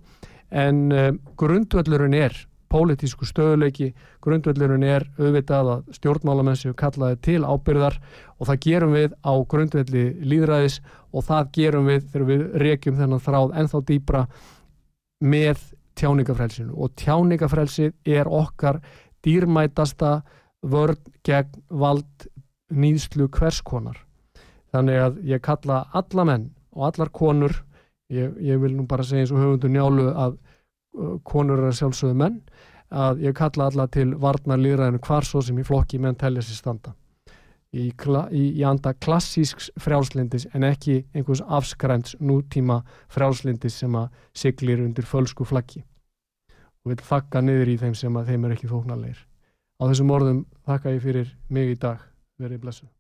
Speaker 1: En uh, grundvöllurinn er pólitísku stöðuleiki, grundvöllurinn er auðvitað að stjórnmálamenn séu kallaði til ábyrðar og það gerum við á grundvölli líðræðis og það gerum við þegar við rekjum þennan þráð ennþá dýbra með tjáningafrelsinu og tjáningafrelsi er okkar dýrmætasta vörn gegn vald nýðslu hverskonar þannig að ég kalla alla menn og allar konur ég, ég vil nú bara segja eins og höfundu njálu að konur er sjálfsögðu menn að ég kalla alla til varnar líðræðinu hvar svo sem í flokki menn telja sér standa í, í, í anda klassísks frjálslindis en ekki einhvers afskrænts nútíma frjálslindis sem að siglir undir fölsku flaggi og vil þakka niður í þeim sem að þeim er ekki þóknarleir. Á þessum orðum þakka ég fyrir mig í dag. Verið blessu.